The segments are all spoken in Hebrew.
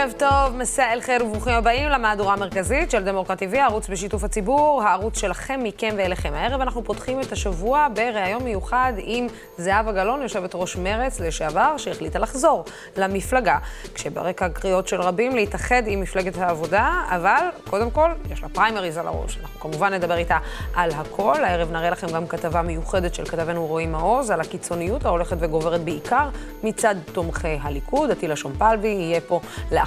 ערב טוב, מסע אל חיר וברוכים הבאים למהדורה המרכזית של דמוקרט TV, הערוץ בשיתוף הציבור, הערוץ שלכם, מכם ואליכם. הערב אנחנו פותחים את השבוע בריאיון מיוחד עם זהבה גלאון, יושבת ראש מרצ לשעבר, שהחליטה לחזור למפלגה, כשברקע קריאות של רבים להתאחד עם מפלגת העבודה, אבל קודם כל, יש לה פריימריז על הראש. אנחנו כמובן נדבר איתה על הכל. הערב נראה לכם גם כתבה מיוחדת של כתבנו רועי מעוז על הקיצוניות ההולכת וגוברת בעיקר מצד תומכי הליכוד. עטילה שומפלבי יהיה פה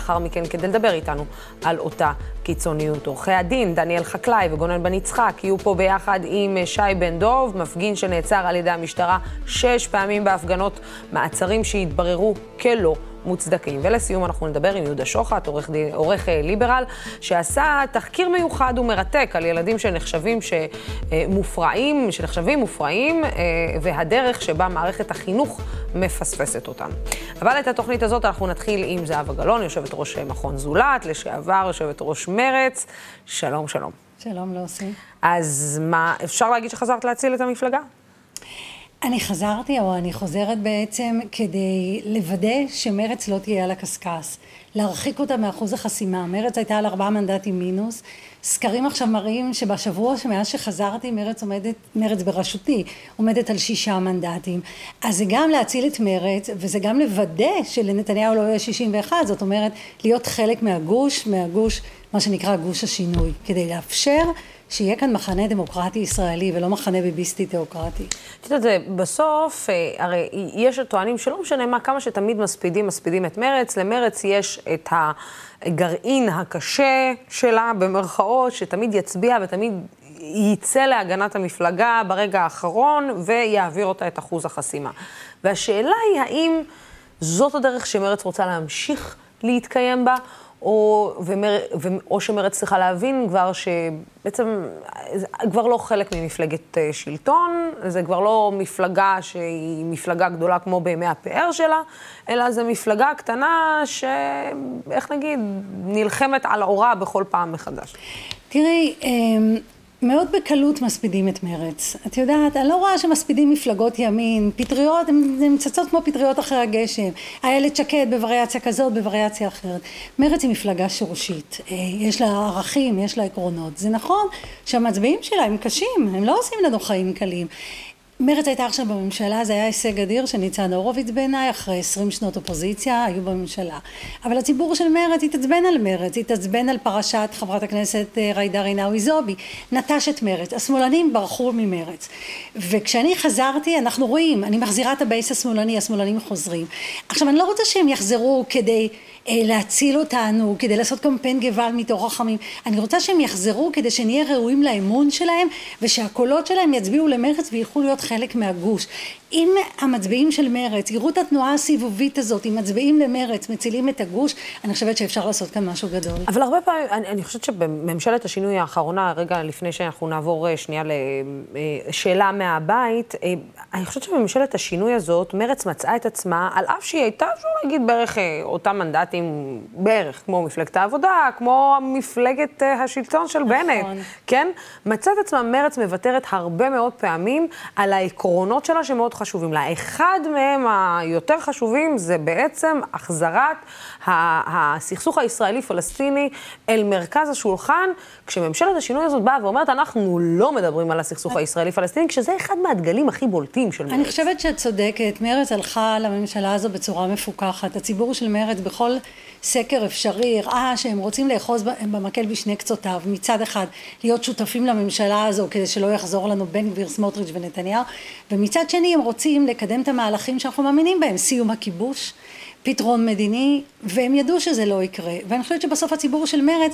מכן כדי לדבר איתנו על אותה קיצוניות. עורכי הדין, דניאל חקלאי וגונן בן יצחק, יהיו פה ביחד עם שי בן דוב, מפגין שנעצר על ידי המשטרה שש פעמים בהפגנות מעצרים שהתבררו כלא. מוצדקים. ולסיום אנחנו נדבר עם יהודה שוחט, עורך, עורך אה, ליברל, שעשה תחקיר מיוחד ומרתק על ילדים שנחשבים מופרעים, שנחשבים מופרעים, אה, והדרך שבה מערכת החינוך מפספסת אותם. אבל את התוכנית הזאת אנחנו נתחיל עם זהבה גלאון, יושבת ראש מכון זולת, לשעבר יושבת ראש מרץ. שלום, שלום. שלום, לא עושים. אז מה, אפשר להגיד שחזרת להציל את המפלגה? אני חזרתי, או אני חוזרת בעצם, כדי לוודא שמרץ לא תהיה על הקשקש. להרחיק אותה מאחוז החסימה. מרץ הייתה על ארבעה מנדטים מינוס. סקרים עכשיו מראים שבשבוע שמאז שחזרתי, מרץ עומדת, מרץ בראשותי, עומדת על שישה מנדטים. אז זה גם להציל את מרץ, וזה גם לוודא שלנתניהו לא יהיה 61, זאת אומרת, להיות חלק מהגוש, מהגוש, מה שנקרא גוש השינוי, כדי לאפשר שיהיה כאן מחנה דמוקרטי ישראלי ולא מחנה ביביסטי תיאוקרטי. את יודעת, בסוף, אה, הרי יש טוענים שלא משנה מה, כמה שתמיד מספידים, מספידים את מרץ, למרץ יש את הגרעין הקשה שלה, במרכאות, שתמיד יצביע ותמיד יצא להגנת המפלגה ברגע האחרון ויעביר אותה את אחוז החסימה. והשאלה היא האם זאת הדרך שמרץ רוצה להמשיך להתקיים בה, או, ומר, ו, או שמרצ צריכה להבין כבר שבעצם זה כבר לא חלק ממפלגת אה, שלטון, זה כבר לא מפלגה שהיא מפלגה גדולה כמו בימי הפאר שלה, אלא זו מפלגה קטנה שאיך נגיד, נלחמת על האורה בכל פעם מחדש. תראי, אמ, מאוד בקלות מספידים את מרץ. את יודעת, אני לא רואה שמספידים מפלגות ימין, פטריות, הן צצות כמו פטריות אחרי הגשם. איילת שקד בווריאציה כזאת, בווריאציה אחרת. מרץ היא מפלגה שורשית. אה, יש לה ערכים, יש לה עקרונות. זה נכון שהמצביעים שלה הם קשים, הם לא עושים לנו חיים קלים. מרצ הייתה עכשיו בממשלה, זה היה הישג אדיר של ניצן הורוביץ בעיניי, אחרי עשרים שנות אופוזיציה, היו בממשלה. אבל הציבור של מרצ התעצבן על מרצ, התעצבן על פרשת חברת הכנסת אה, ג'ידא רינאוי זועבי, נטש את מרצ, השמאלנים ברחו ממרצ. וכשאני חזרתי, אנחנו רואים, אני מחזירה את הבייס השמאלני, השמאלנים חוזרים. עכשיו, אני לא רוצה שהם יחזרו כדי... אה, להציל אותנו, כדי לעשות קמפיין געוואלד מתוך רחמים. אני רוצה שהם יחזרו כדי שנהיה ראויים לאמון שלהם ושהקולות שלהם יצביעו למרצ ויוכלו להיות חלק מהגוש. אם המצביעים של מרץ יראו את התנועה הסיבובית הזאת, אם מצביעים למרץ, מצילים את הגוש, אני חושבת שאפשר לעשות כאן משהו גדול. אבל הרבה פעמים, אני, אני חושבת שבממשלת השינוי האחרונה, רגע לפני שאנחנו נעבור אה, שנייה לשאלה מהבית, אה, אני חושבת שבממשלת השינוי הזאת, מרץ מצאה את עצמה, על אף שהיא הייתה, אפשר להגיד, בערך אותם מנדטים, בערך כמו מפלגת העבודה, כמו מפלגת השלטון של נכון. בנט, כן? מצאה את עצמה מרץ מוותרת הרבה מאוד פעמים על העקרונות שלה שמאוד חשובים לה. אחד מהם היותר חשובים זה בעצם החזרת הסכסוך הישראלי-פלסטיני אל מרכז השולחן, כשממשלת השינוי הזאת באה ואומרת, אנחנו לא מדברים על הסכסוך הישראלי-פלסטיני, כשזה אחד מהדגלים הכי בולטים של מרצ. אני חושבת שאת צודקת. מרצ הלכה לממשלה הזו בצורה מפוקחת. הציבור של מרצ בכל סקר אפשרי הראה שהם רוצים לאחוז במקל בשני קצותיו. מצד אחד, להיות שותפים לממשלה הזו כדי שלא יחזור לנו בן גביר, סמוטריץ' ונתניהו, ומצד שני הם רוצים לקדם את המהלכים שאנחנו מאמינים בהם, סיום הכיבוש, פתרון מדיני, והם ידעו שזה לא יקרה. ואני חושבת שבסוף הציבור של מרצ,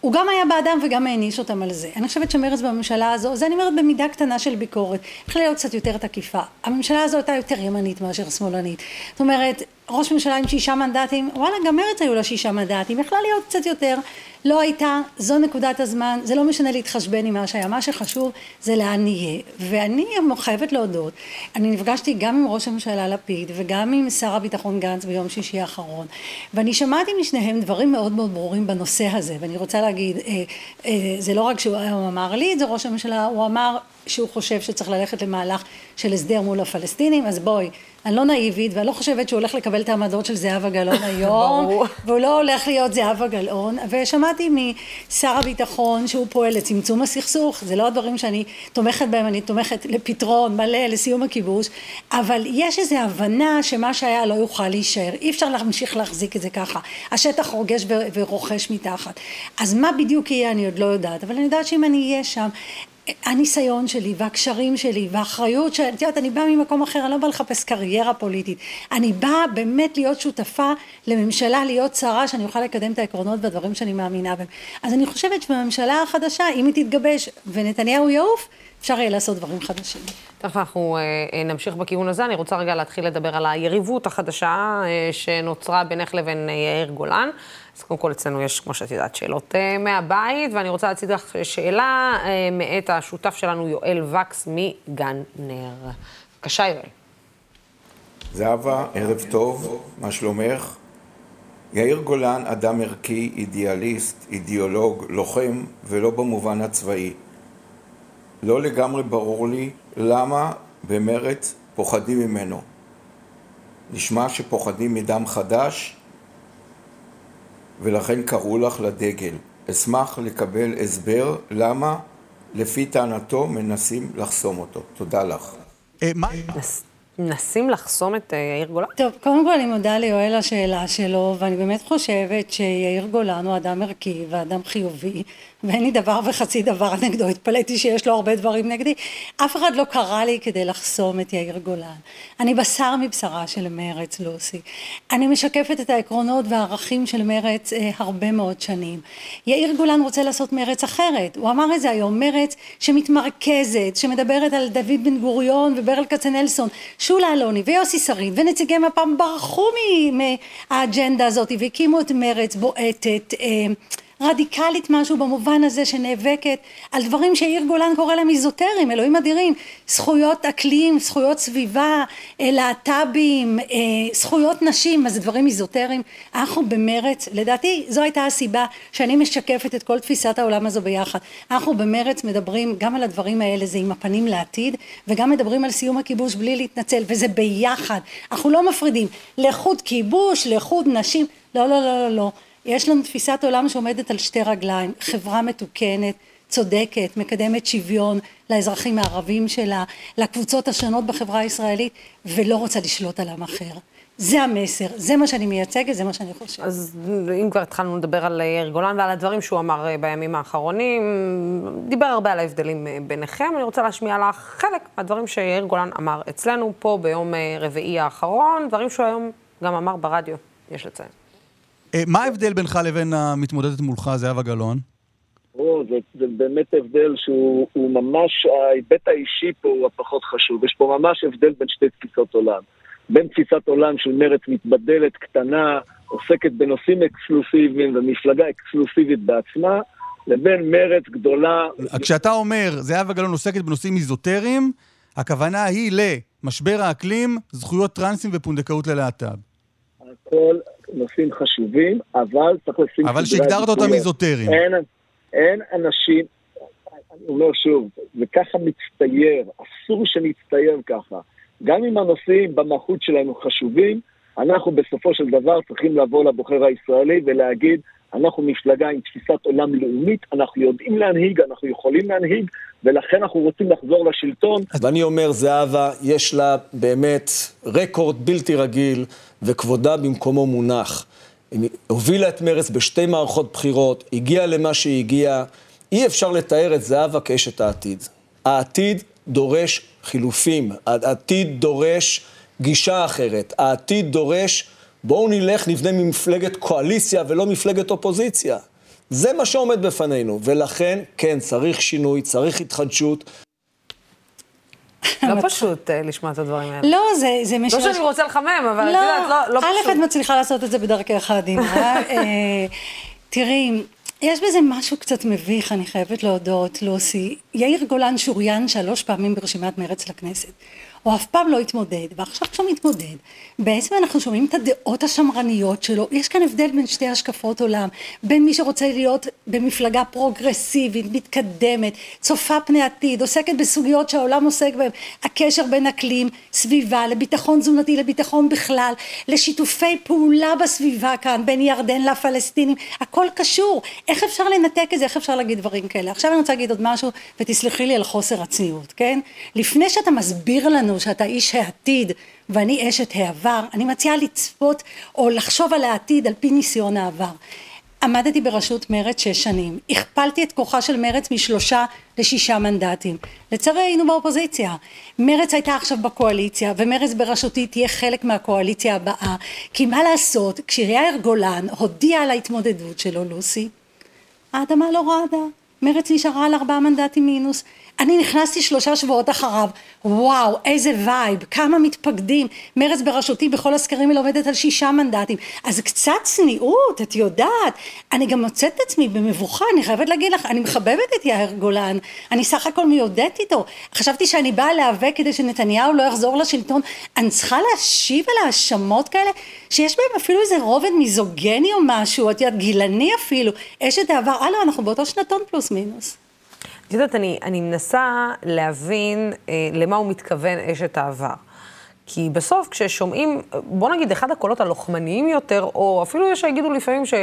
הוא גם היה בעדם וגם העניש אותם על זה. אני חושבת שמרצ בממשלה הזו, זה אני אומרת במידה קטנה של ביקורת, יכולה להיות קצת יותר תקיפה. הממשלה הזו הייתה יותר ימנית מאשר שמאלנית. זאת אומרת, ראש ממשלה עם שישה מנדטים, וואלה, גם מרצ היו לה שישה מנדטים, יכלה להיות קצת יותר, לא הייתה, זו נקודת הזמן, זה לא משנה להתחשבן עם מה שהיה, מה שחשוב זה לאן נהיה. ואני חייבת להודות, אני נפגשתי גם עם ראש הממשלה לפיד וגם עם שר הביטחון גנץ ביום שישי האחרון, ואני שמעתי משניהם דברים מאוד מאוד ברורים בנושא הזה, ואני רוצה להגיד, אה, אה, זה לא רק שהוא אמר לי את זה, ראש הממשלה, הוא אמר שהוא חושב שצריך ללכת למהלך של הסדר מול הפלסטינים, אז בואי, אני לא נאיבית, ואני לא חושבת שהוא הולך לקבל את העמדות של זהבה גלאון היום, והוא לא הולך להיות זהבה גלאון, ושמעתי משר הביטחון שהוא פועל לצמצום הסכסוך, זה לא הדברים שאני תומכת בהם, אני תומכת לפתרון מלא, לסיום הכיבוש, אבל יש איזו הבנה שמה שהיה לא יוכל להישאר, אי אפשר להמשיך להחזיק את זה ככה, השטח רוגש ורוכש מתחת, אז מה בדיוק יהיה אני עוד לא יודעת, אבל אני יודעת שאם אני אהיה שם הניסיון שלי והקשרים שלי והאחריות שאת יודעת אני באה ממקום אחר אני לא באה לחפש קריירה פוליטית אני באה באמת להיות שותפה לממשלה להיות שרה שאני אוכל לקדם את העקרונות והדברים שאני מאמינה בהם אז אני חושבת שבממשלה החדשה אם היא תתגבש ונתניהו יעוף אפשר יהיה לעשות דברים חדשים. תכף אנחנו אה, אה, נמשיך בכיוון הזה. אני רוצה רגע להתחיל לדבר על היריבות החדשה אה, שנוצרה בינך לבין יאיר גולן. אז קודם כל אצלנו יש, כמו שאת יודעת, שאלות מהבית, ואני רוצה להציג לך שאלה מאת השותף שלנו, יואל וקס מגן נר. בבקשה, יואל. זהבה, ערב טוב, מה שלומך? יאיר גולן, אדם ערכי, אידיאליסט, אידיאולוג, לוחם, ולא במובן הצבאי. לא לגמרי ברור לי למה במרץ פוחדים ממנו. נשמע שפוחדים מדם חדש ולכן קראו לך לדגל. אשמח לקבל הסבר למה לפי טענתו מנסים לחסום אותו. תודה לך. אה, מנסים לחסום את אה, יאיר גולן? טוב, קודם כל אני מודה ליואל על השאלה שלו, ואני באמת חושבת שיאיר גולן הוא אדם ערכי ואדם חיובי, ואין לי דבר וחצי דבר נגדו, התפלאתי שיש לו הרבה דברים נגדי. אף אחד לא קרא לי כדי לחסום את יאיר גולן. אני בשר מבשרה של מרץ, לוסי. אני משקפת את העקרונות והערכים של מרץ אה, הרבה מאוד שנים. יאיר גולן רוצה לעשות מרץ אחרת. הוא אמר את זה היום, מרץ שמתמרכזת, שמדברת על דוד בן גוריון וברל כצנלסון, שולה אלוני ויוסי שריד ונציגי מפ"ם ברחו מהאג'נדה הזאת והקימו את מרץ בועטת. אה, רדיקלית משהו במובן הזה שנאבקת על דברים שיאיר גולן קורא להם איזוטריים, אלוהים אדירים, זכויות אקלים, זכויות סביבה, אה, להט"בים, אה, זכויות נשים, זה דברים איזוטריים? אנחנו במרץ, לדעתי זו הייתה הסיבה שאני משקפת את כל תפיסת העולם הזו ביחד. אנחנו במרץ מדברים גם על הדברים האלה, זה עם הפנים לעתיד, וגם מדברים על סיום הכיבוש בלי להתנצל, וזה ביחד. אנחנו לא מפרידים לאיכות כיבוש, לאיכות נשים, לא, לא, לא, לא, לא. יש לנו תפיסת עולם שעומדת על שתי רגליים, חברה מתוקנת, צודקת, מקדמת שוויון לאזרחים הערבים שלה, לקבוצות השונות בחברה הישראלית, ולא רוצה לשלוט על עם אחר. זה המסר, זה מה שאני מייצגת, זה מה שאני חושבת. אז אם כבר התחלנו לדבר על יאיר גולן ועל הדברים שהוא אמר אה, בימים האחרונים, דיבר הרבה על ההבדלים אה, ביניכם, אני רוצה להשמיע לך חלק מהדברים שיאיר גולן אמר אצלנו פה ביום אה, רביעי האחרון, דברים שהוא היום גם אמר ברדיו, יש לציין. אה, מה ההבדל בינך לבין המתמודדת מולך, זהבה גלאון? או, זה, זה באמת הבדל שהוא ממש, ההיבט האישי פה הוא הפחות חשוב. יש פה ממש הבדל בין שתי תפיסות עולם. בין תפיסת עולם של מרץ מתבדלת, קטנה, עוסקת בנושאים אקסקלוסיביים ומפלגה אקסקלוסיבית בעצמה, לבין מרץ גדולה... כשאתה אומר, זהבה גלאון עוסקת בנושאים איזוטריים, הכוונה היא למשבר האקלים, זכויות טרנסים ופונדקאות ללהט"ב. הכל נושאים חשובים, אבל צריך לשים... אבל שהגדרת אותם איזוטריים. אין, אין אנשים, אני אומר שוב, וככה מצטייר, אסור שנצטייר ככה. גם אם הנושאים במהות שלנו חשובים, אנחנו בסופו של דבר צריכים לבוא לבוחר הישראלי ולהגיד, אנחנו מפלגה עם תפיסת עולם לאומית, אנחנו יודעים להנהיג, אנחנו יכולים להנהיג, ולכן אנחנו רוצים לחזור לשלטון. ואני אומר, זהבה, יש לה באמת רקורד בלתי רגיל, וכבודה במקומו מונח. היא הובילה את מרץ בשתי מערכות בחירות, הגיעה למה שהיא הגיעה. אי אפשר לתאר את זהבה כאשת העתיד. העתיד דורש חילופים, העתיד דורש גישה אחרת, העתיד דורש בואו נלך, נבנה ממפלגת קואליציה ולא מפלגת אופוזיציה. זה מה שעומד בפנינו, ולכן, כן, צריך שינוי, צריך התחדשות. לא פשוט אה, לשמוע את הדברים האלה. לא, זה משהו... לא שאני רוצה לחמם, אבל את יודעת, לא, לא פשוט. א', את מצליחה לעשות את זה בדרכך העדינה. אה, תראי, יש בזה משהו קצת מביך, אני חייבת להודות, לוסי. יאיר גולן שוריין שלוש פעמים ברשימת מרץ לכנסת. או אף פעם לא התמודד, ועכשיו כשהוא מתמודד, בעצם אנחנו שומעים את הדעות השמרניות שלו, יש כאן הבדל בין שתי השקפות עולם, בין מי שרוצה להיות במפלגה פרוגרסיבית, מתקדמת, צופה פני עתיד, עוסקת בסוגיות שהעולם עוסק בהן, הקשר בין אקלים, סביבה, לביטחון תזונתי, לביטחון בכלל, לשיתופי פעולה בסביבה כאן, בין ירדן לפלסטינים, הכל קשור, איך אפשר לנתק את זה, איך אפשר להגיד דברים כאלה. עכשיו אני רוצה להגיד עוד משהו, ותסלחי לי על חוסר הצניעות, כן? לפני שאתה מסביר לנו שאתה איש העתיד ואני אשת העבר, אני מציעה לצפות או לחשוב על העתיד על פי ניסיון העבר. עמדתי בראשות מרצ שש שנים, הכפלתי את כוחה של מרצ משלושה לשישה מנדטים. לצערי היינו באופוזיציה. מרצ הייתה עכשיו בקואליציה, ומרצ בראשותי תהיה חלק מהקואליציה הבאה, כי מה לעשות, כשיאיר גולן הודיע על ההתמודדות שלו, לוסי, האדמה לא רעדה. מרצ נשארה על ארבעה מנדטים מינוס. אני נכנסתי שלושה שבועות אחריו, וואו, איזה וייב, כמה מתפקדים. מרצ בראשותי בכל הסקרים היא עומדת על שישה מנדטים. אז קצת צניעות, את יודעת. אני גם מוצאת את עצמי במבוכה, אני חייבת להגיד לך, אני מחבבת את יאיר גולן. אני סך הכל מיודדת איתו. חשבתי שאני באה להיאבק כדי שנתניהו לא יחזור לשלטון. אני צריכה להשיב על האשמות כאלה, שיש בהם אפילו איזה רובד מיזוגני או משהו, את יודעת, גילני אפילו. אשת העבר, הלו, אנחנו באותו שנתון פלוס מינוס. את יודעת, אני, אני מנסה להבין אה, למה הוא מתכוון אשת העבר. כי בסוף כששומעים, בוא נגיד, אחד הקולות הלוחמניים יותר, או אפילו יש שיגידו לפעמים ש,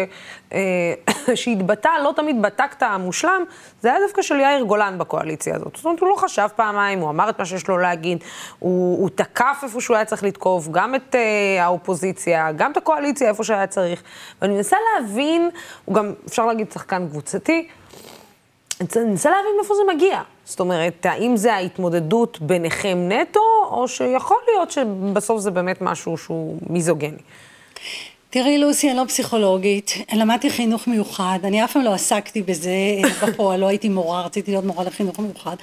אה, שהתבטא לא תמיד בטקט המושלם, זה היה דווקא של יאיר גולן בקואליציה הזאת. זאת אומרת, הוא לא חשב פעמיים, הוא אמר את מה שיש לו להגיד, הוא, הוא תקף איפה שהוא היה צריך לתקוף, גם את אה, האופוזיציה, גם את הקואליציה איפה שהיה צריך. ואני מנסה להבין, הוא גם, אפשר להגיד, שחקן קבוצתי, אני מנסה להבין מאיפה זה מגיע. זאת אומרת, האם זה ההתמודדות ביניכם נטו, או שיכול להיות שבסוף זה באמת משהו שהוא מיזוגני. תראי, לוסי, אני לא פסיכולוגית, למדתי חינוך מיוחד, אני אף פעם לא עסקתי בזה בפועל, לא הייתי מורה, רציתי להיות מורה לחינוך מיוחד.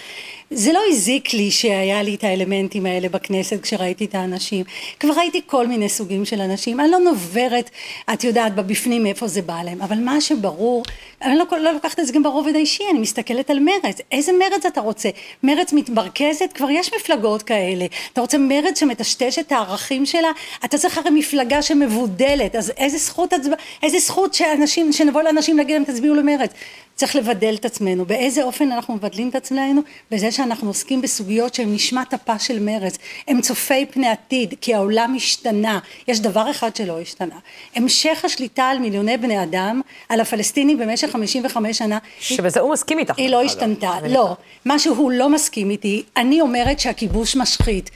זה לא הזיק לי שהיה לי את האלמנטים האלה בכנסת כשראיתי את האנשים. כבר ראיתי כל מיני סוגים של אנשים, אני לא נוברת, את יודעת, בבפנים מאיפה זה בא להם, אבל מה שברור, אני לא, לא לוקחת את זה גם ברובד האישי, אני מסתכלת על מרץ. איזה מרץ אתה רוצה? מרץ מתמרכזת? כבר יש מפלגות כאלה. אתה רוצה מרץ שמטשטש את הערכים שלה? אתה צריך הרי מפלגה שמבודלת, אז איזה זכות, איזה זכות שאנשים, שנבוא לאנשים להגיד להם תצביעו למרץ. צריך לבדל את עצמנו. באיזה אופן אנחנו מבדלים את עצמנו? בזה שאנחנו עוסקים בסוגיות שהן נשמת אפה של מרץ. הם צופי פני עתיד, כי העולם השתנה. יש דבר אחד שלא השתנה. המשך השליטה על מיליוני בני אדם, על הפלסטינים במשך 55 שנה. שבזה הוא מסכים איתך. היא לא השתנתה. לא. מה שהוא לא מסכים איתי, אני אומרת שהכיבוש משחית.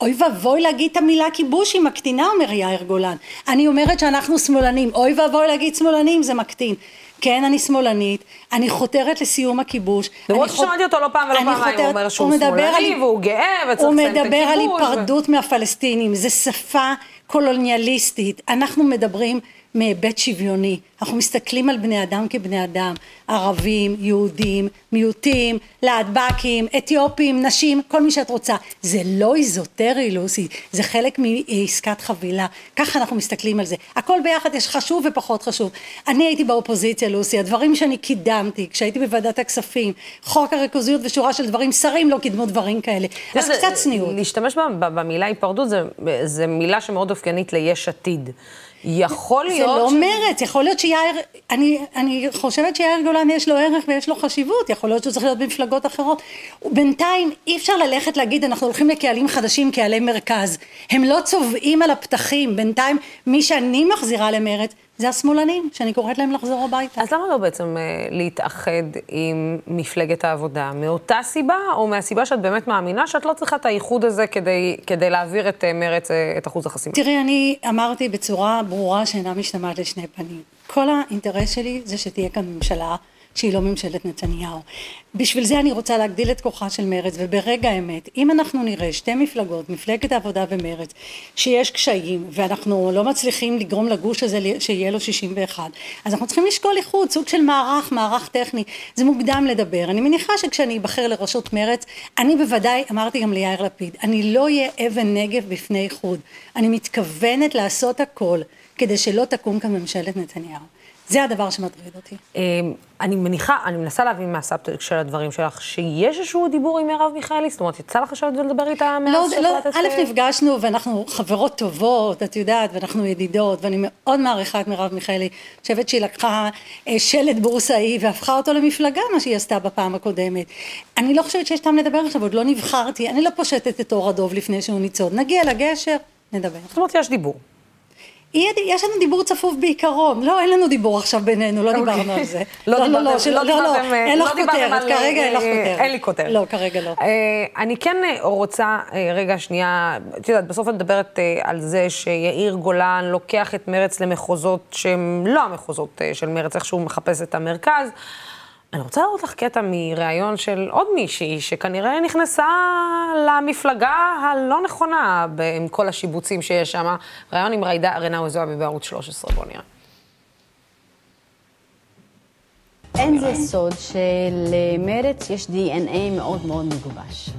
אוי ואבוי להגיד את המילה כיבוש היא מקטינה אומר יאיר גולן. אני אומרת שאנחנו שמאלנים. אוי ואבוי להגיד שמאלנים זה מקטין. כן אני שמאלנית, אני חותרת לסיום הכיבוש. למרות ששמעתי אותו לא פעם ולא פעמיים, הוא אומר שהוא שמאלני והוא גאה וצריך לסיים את הכיבוש. הוא מדבר על היפרדות מהפלסטינים, זה שפה קולוניאליסטית, אנחנו מדברים מהיבט שוויוני. אנחנו מסתכלים על בני אדם כבני אדם, ערבים, יהודים, מיעוטים, להטבקים, אתיופים, נשים, כל מי שאת רוצה. זה לא איזוטרי, לוסי, זה חלק מעסקת חבילה. ככה אנחנו מסתכלים על זה. הכל ביחד יש חשוב ופחות חשוב. אני הייתי באופוזיציה, לוסי, הדברים שאני קידמתי, כשהייתי בוועדת הכספים, חוק הריכוזיות ושורה של דברים, שרים לא קידמו דברים כאלה. אז קצת צניעות. להשתמש במילה היפרדות זה מילה שמאוד אופיינית ליש עתיד. יכול להיות... זה לא ש... מרץ, יכול להיות שיאיר, אני, אני חושבת שיאיר גולן יש לו ערך ויש לו חשיבות, יכול להיות שהוא צריך להיות במפלגות אחרות. בינתיים אי אפשר ללכת להגיד אנחנו הולכים לקהלים חדשים, קהלי מרכז. הם לא צובעים על הפתחים, בינתיים מי שאני מחזירה למרץ זה השמאלנים, שאני קוראת להם לחזור הביתה. אז למה לא בעצם אה, להתאחד עם מפלגת העבודה? מאותה סיבה, או מהסיבה שאת באמת מאמינה שאת לא צריכה את האיחוד הזה כדי, כדי להעביר את אה, מרץ, אה, את אחוז החסימה? תראי, אני אמרתי בצורה ברורה שאינה משתמעת לשני פנים. כל האינטרס שלי זה שתהיה כאן ממשלה שהיא לא ממשלת נתניהו. בשביל זה אני רוצה להגדיל את כוחה של מרצ וברגע האמת אם אנחנו נראה שתי מפלגות מפלגת העבודה ומרצ שיש קשיים ואנחנו לא מצליחים לגרום לגוש הזה שיהיה לו 61 אז אנחנו צריכים לשקול איחוד סוג של מערך מערך טכני. זה מוקדם לדבר. אני מניחה שכשאני אבחר לראשות מרצ אני בוודאי אמרתי גם ליאיר לפיד אני לא אהיה אבן נגב בפני איחוד. אני מתכוונת לעשות הכל כדי שלא תקום כאן ממשלת נתניהו זה הדבר שמטריד אותי. אמ, אני מניחה, אני מנסה להבין מהסאבטקסט של הדברים שלך, שיש איזשהו דיבור עם מרב מיכאלי? זאת אומרת, יצא לך לשבת ולדבר איתה לא, מאז לא, שהחלטת... א', אה, נפגשנו ואנחנו חברות טובות, את יודעת, ואנחנו ידידות, ואני מאוד מעריכה את מרב מיכאלי. אני חושבת שהיא לקחה אה, שלט בורסאי והפכה אותו למפלגה, מה שהיא עשתה בפעם הקודמת. אני לא חושבת שיש טעם לדבר עכשיו, עוד לא נבחרתי, אני לא פושטת את אור הדוב לפני שהוא ניצוד. נגיע לגשר, נדבר. זאת אומרת, יש דיבור. יש לנו דיבור צפוף בעיקרון, לא, אין לנו דיבור עכשיו בינינו, לא דיברנו על זה. לא לא, לא, לא לא, לא, אה, אין לא לך כותרת, כרגע אין לך אה, כותרת. אין לי כותרת. לא, כרגע לא. אה, אני כן אה, רוצה, אה, רגע, שנייה, את יודעת, בסוף את מדברת אה, על זה שיאיר גולן לוקח את מרץ למחוזות שהם לא המחוזות אה, של מרץ, איכשהו מחפש את המרכז. אני רוצה להראות לך קטע מראיון של עוד מישהי, שכנראה נכנסה למפלגה הלא נכונה עם כל השיבוצים שיש שם. ראיון עם ג'ידא רינאוי זועבי בערוץ 13, בוא נראה. אין זה סוד שלמרץ יש DNA מאוד מאוד מגובש.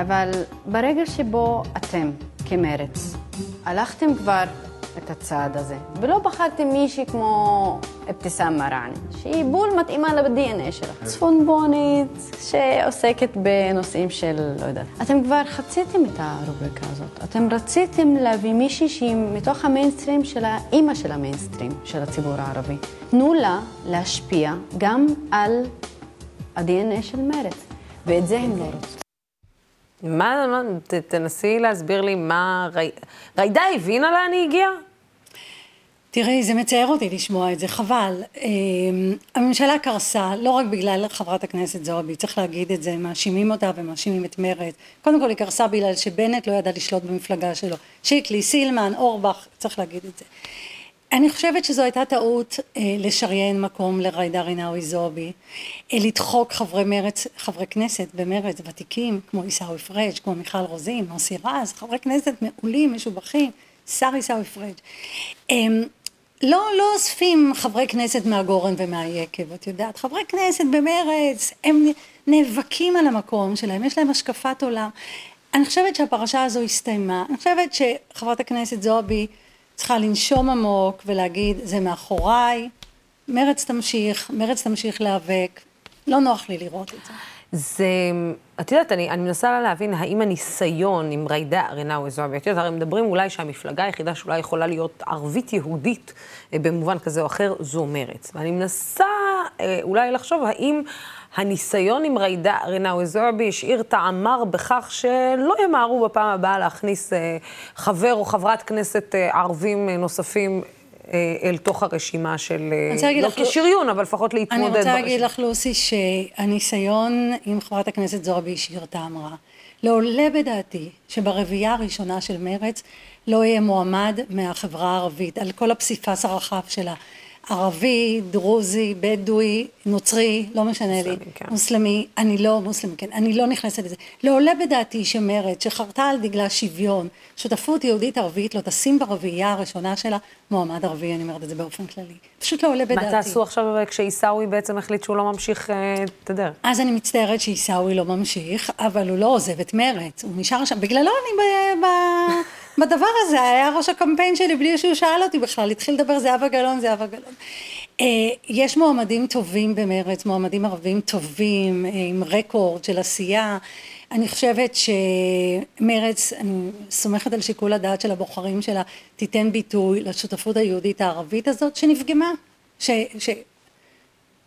אבל ברגע שבו אתם, כמרץ, הלכתם כבר את הצעד הזה, ולא בחרתם מישהי כמו אבתיסאם מראענה, שהיא בול מתאימה ל-DNA שלה. צפונבונית, שעוסקת בנושאים של, לא יודעת. אתם כבר חציתם את הרובריקה הזאת. אתם רציתם להביא מישהי שהיא מתוך המיינסטרים של האימא של המיינסטרים של הציבור הערבי. תנו לה להשפיע גם על ה-DNA של מרץ, ואת זה הם לא רוצים. מה, מה ת, תנסי להסביר לי מה... ג'ידא הבינה לאן היא הגיעה? תראי, זה מצער אותי לשמוע את זה, חבל. אמ, הממשלה קרסה, לא רק בגלל חברת הכנסת זועבי, צריך להגיד את זה, מאשימים אותה ומאשימים את מרצ. קודם כל היא קרסה בגלל שבנט לא ידע לשלוט במפלגה שלו. שיקלי, סילמן, אורבך, צריך להגיד את זה. אני חושבת שזו הייתה טעות אה, לשריין מקום לג'ידא רינאוי זועבי, אה, לדחוק חברי מרץ, חברי כנסת במרץ ותיקים, כמו עיסאווי פריג', כמו מיכל רוזין, מוסי רז, חברי כנסת מעולים, משובחים, שר עיסאווי פריג'. לא, לא אוספים חברי כנסת מהגורן ומהיקב, את יודעת, חברי כנסת במרץ, הם נאבקים על המקום שלהם, יש להם השקפת עולם. אני חושבת שהפרשה הזו הסתיימה, אני חושבת שחברת הכנסת זועבי צריכה לנשום עמוק ולהגיד, זה מאחוריי, מרץ תמשיך, מרץ תמשיך להיאבק, לא נוח לי לראות את זה. זה, את יודעת, אני, אני מנסה להבין האם הניסיון עם ג'ידא רינאוי זועבי, את יודעת, הרי מדברים אולי שהמפלגה היחידה שאולי יכולה להיות ערבית-יהודית אה, במובן כזה או אחר, זו מרץ. ואני מנסה אה, אולי לחשוב האם הניסיון עם ג'ידא רינאוי זועבי השאיר טעמר בכך שלא ימהרו בפעם הבאה להכניס אה, חבר או חברת כנסת ערבים נוספים. אה, אל תוך הרשימה של, אה, לא לך- כשריון, אבל לפחות להתמודד אני רוצה להגיד ברשימה. לך, לוסי, שהניסיון עם חברת הכנסת זועבי טעם רע. לא עולה בדעתי שברביעייה הראשונה של מרץ לא יהיה מועמד מהחברה הערבית, על כל הפסיפס הרחב שלה. ערבי, דרוזי, בדואי, נוצרי, לא משנה לי, כן. מוסלמי, אני לא מוסלמי, כן, אני לא נכנסת לזה. לא עולה בדעתי שמרצ, שחרתה על דגלה שוויון, שותפות יהודית ערבית, לא תשים ברביעייה הראשונה שלה מועמד ערבי, אני אומרת את זה באופן כללי. פשוט לא עולה בדעתי. מה תעשו עכשיו כשעיסאווי בעצם החליט שהוא לא ממשיך אה, את הדרך? אז אני מצטערת שעיסאווי לא ממשיך, אבל הוא לא עוזב את מרצ, הוא נשאר שם, בגללו אני ב, ב, בדבר הזה, היה ראש הקמפיין שלי בלי שהוא שאל אותי בכלל, התחיל לדבר זהבה גלאון, זהבה גלאון. אה, יש מועמדים טובים במרצ, מועמדים ערבים טובים, אה, עם רקורד של עשייה. אני חושבת שמרצ, אני סומכת על שיקול הדעת של הבוחרים שלה, תיתן ביטוי לשותפות היהודית הערבית הזאת, שנפגמה. ש, ש,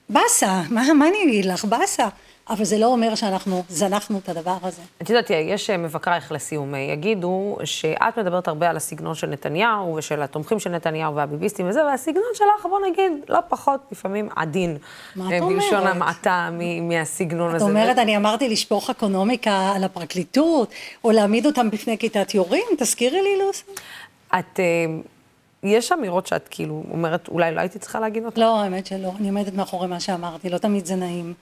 באסה, מה, מה אני אגיד לך? באסה. אבל זה לא אומר שאנחנו זנחנו את הדבר הזה. את יודעת, יש אה, מבקרייך לסיום, אה, יגידו שאת מדברת הרבה על הסגנון של נתניהו ושל התומכים של נתניהו והביביסטים וזה, והסגנון שלך, בוא נגיד, לא פחות, לפעמים עדין. מה אה, את בלשון אומרת? המעטה מ- מהסגנון את הזה. אומרת, אני אמרתי לשפוך אקונומיקה על הפרקליטות, או להעמיד אותם בפני כיתת יורים? תזכירי לי, לוסי. את, יש אמירות שאת כאילו אומרת, אולי לא הייתי צריכה להגיד אותן? לא, האמת שלא. אני עומדת מאחורי מה שאמרתי, לא תמיד זה נעים.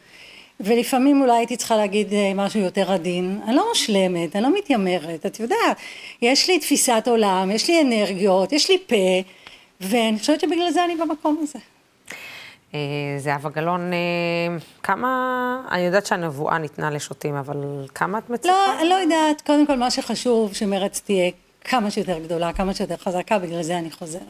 ולפעמים אולי הייתי צריכה להגיד אה, משהו יותר עדין. אני לא מושלמת, אני לא מתיימרת, את יודעת. יש לי תפיסת עולם, יש לי אנרגיות, יש לי פה, ואני חושבת שבגלל זה אני במקום הזה. אה, זהבה גלאון, אה, כמה, אני יודעת שהנבואה ניתנה לשוטים, אבל כמה את מצפה? לא, אני לא יודעת, קודם כל מה שחשוב, שמרץ תהיה כמה שיותר גדולה, כמה שיותר חזקה, בגלל זה אני חוזרת.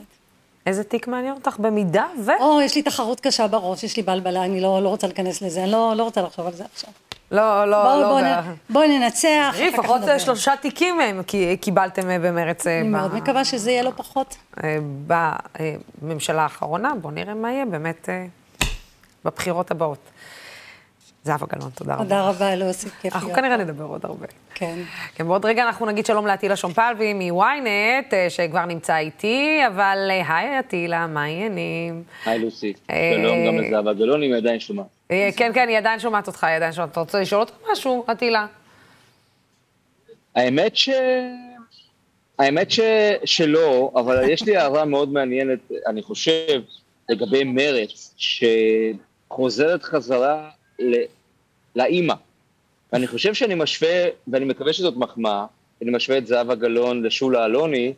איזה תיק מעניין אותך במידה ו... או, יש לי תחרות קשה בראש, יש לי בלבלה, אני לא, לא רוצה להיכנס לזה, אני לא, לא רוצה לחשוב על זה עכשיו. לא, לא, בואו לא. בוא, ב- נ- בואי ננצח, תראי, לפחות. שלושה תיקים הם כי- קיבלתם אה, במרץ אה, אני ב- מאוד מקווה שזה יהיה לא פחות. אה, בממשלה האחרונה. בואו נראה מה יהיה באמת אה, בבחירות הבאות. זהבה גלאון, תודה רבה. תודה רבה, לוסי, כיף אנחנו להיות. כנראה נדבר עוד הרבה. כן. כן, בעוד רגע אנחנו נגיד שלום לעטילה שומפלבי מ-ynet, אה, שכבר נמצא איתי, אבל אה, היי עטילה, מה העניינים? היי לוסי, אה, שלום גם לזהבה גלאון, אם היא עדיין שומעת. כן, כן, היא עדיין שומעת אותך, היא עדיין שומעת. אתה רוצה לשאול אותה משהו, עטילה? האמת ש... האמת ש... שלא, אבל יש לי הערה מאוד מעניינת, אני חושב, לגבי מרץ, שחוזרת חזרה ל... לאימא. ואני חושב שאני משווה, ואני מקווה שזאת מחמאה, אני משווה את זהבה גלאון לשולה אלוני,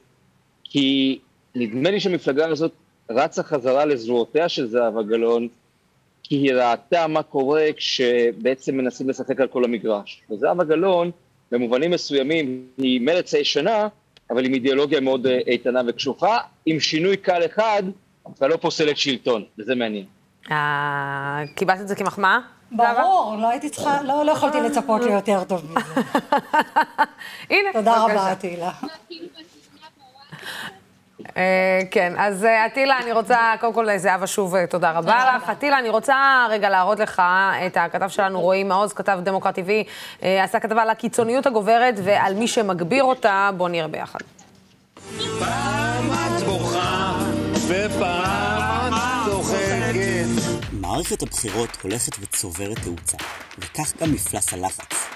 כי נדמה לי שהמפלגה הזאת רצה חזרה לזרועותיה של זהבה גלאון, כי היא ראתה מה קורה כשבעצם מנסים לשחק על כל המגרש. וזהבה גלאון, במובנים מסוימים, היא מרץ הישנה, אבל עם אידיאולוגיה מאוד אה, איתנה וקשוחה, עם שינוי קל אחד, אתה לא פוסלת שלטון, וזה מעניין. אה, קיבלת את זה כמחמאה? ברור, לא הייתי צריכה, לא, לא יכולתי לצפות ליותר טוב מזה. הנה, תודה. רבה, תהילה. אה, כן, אז אה, עטילה, אני רוצה, קודם כל, זהבה, שוב, אה, תודה רבה לך. עטילה, אני רוצה רגע להראות לך את הכתב שלנו, רועי מעוז, כתב דמוקרט TV, אה, עשה כתבה על הקיצוניות הגוברת ועל מי שמגביר אותה, בואו נראה ביחד. פעם את בוכה ופעם. מערכת הבחירות הולכת וצוברת תאוצה, וכך גם מפלס הלחץ.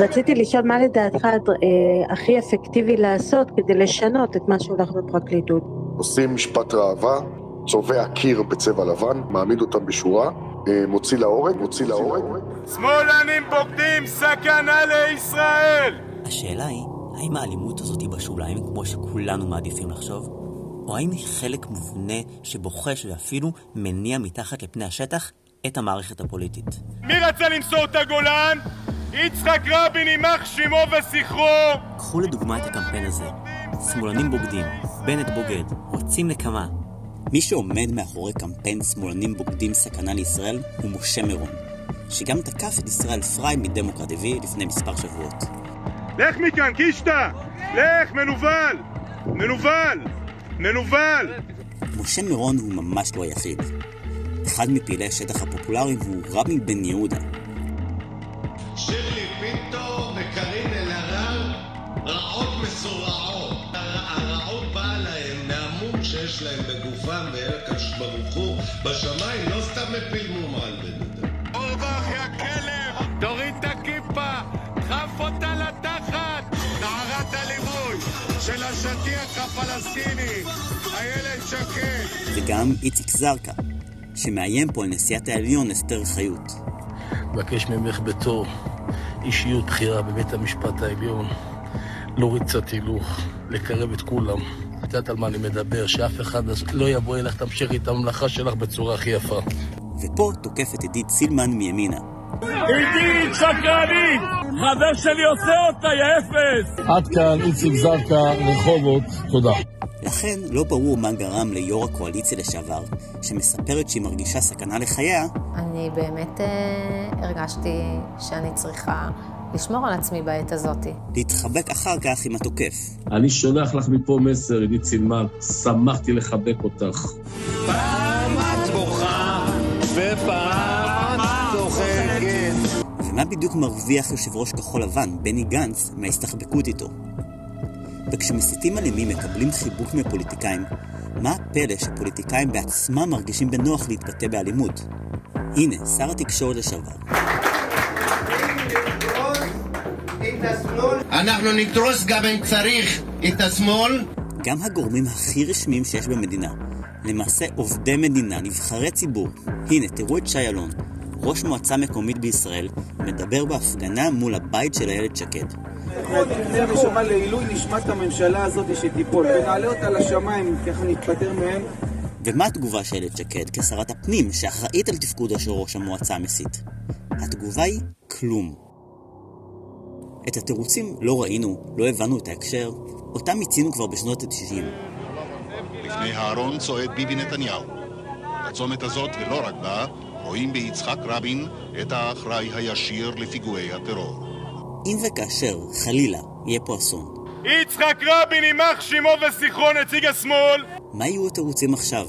רציתי לשאול מה לדעתך אה, הכי אפקטיבי לעשות כדי לשנות את מה שהולך בפרקליטות. עושים משפט ראווה, צובע קיר בצבע לבן, מעמיד אותם בשורה, אה, מוציא להורג, מוציא להורג. שמאלנים בוגדים, סכנה לישראל! השאלה היא, האם האלימות הזאת היא בשוליים כמו שכולנו מעדיפים לחשוב? או האם היא חלק מובנה שבוחש ואפילו מניע מתחת לפני השטח את המערכת הפוליטית? מי רצה למסור את הגולן? יצחק רבין יימח שמו וזכרו! קחו לדוגמה את הקמפיין הזה. שמאלנים בוגדים, בנט בוגד, רוצים נקמה. מי שעומד מאחורי קמפיין שמאלנים בוגדים סכנה לישראל הוא משה מירון, שגם תקף את ישראל פריי מדמוקרט TV לפני מספר שבועות. לך מכאן, קישטה! לך, מנוול! מנוול! מנוול! משה מירון הוא ממש לא היחיד. אחד מפעילי השטח הפופולריים הוא רבי בן יהודה, שירלי פינטו וקארין אלהרר רעות מסורעות. הרעות באה להם מהמום שיש להם בגופם ואל הקדוש ברוך הוא בשמיים לא סתם הפיל מום על בן אדם. אורבך, יא כלב! תוריד את הכיפה! דחף אותה של השטיח הפלסטיני, איילת שקד! וגם איציק זרקא, שמאיים פה על נשיאת העליון אסתר חיות. מבקש ממך בתור אישיות בכירה בבית המשפט העליון להוריד קצת הילוך, לקרב את כולם. את יודעת על מה אני מדבר, שאף אחד לא יבוא אליך, תמשיכי את המלאכה שלך בצורה הכי יפה. ופה תוקפת עידית סילמן מימינה. עידית שקרנית! חבר שלי עושה אותה, יא אפס! עד כאן איציק זרקא, רחובות, תודה. לכן לא ברור מה גרם ליו"ר הקואליציה לשעבר, שמספרת שהיא מרגישה סכנה לחייה, אני באמת אה, הרגשתי שאני צריכה לשמור על עצמי בעת הזאת. להתחבק אחר כך עם התוקף. אני שולח לך מפה מסר, עידית סילמן, שמחתי לחבק אותך. פעם את בוכה ופעם ומה בדיוק מרוויח יושב ראש כחול לבן, בני גנץ, מההסתחבקות איתו? וכשמסיתים אלימים מקבלים חיבוק מפוליטיקאים, מה הפלא שפוליטיקאים בעצמם מרגישים בנוח להתבטא באלימות? הנה, שר התקשורת לשעבר. אנחנו נדרוס גם אם צריך את השמאל. גם הגורמים הכי רשמיים שיש במדינה, למעשה עובדי מדינה, נבחרי ציבור. הנה, תראו את שי אלון, ראש מועצה מקומית בישראל, מדבר בהפגנה מול הבית של איילת שקד. זה נשמה לעילוי נשמת הממשלה הזאת שתיפול, ונעלה אותה לשמיים, ככה נתפטר מהם. ומה התגובה של איילת שקד כשרת הפנים, שאחראית על תפקודו של ראש המועצה המסית? התגובה היא כלום. את התירוצים לא ראינו, לא הבנו את ההקשר, אותם מיצינו כבר בשנות ה-90. לפני הארון צועד ביבי נתניהו. בצומת הזאת, ולא רק בה, רואים ביצחק רבין את האחראי הישיר לפיגועי הטרור. אם וכאשר, חלילה, יהיה פה אסון, יצחק רבין, יימח שמו וזכרו נציג השמאל! מה יהיו התירוצים עכשיו?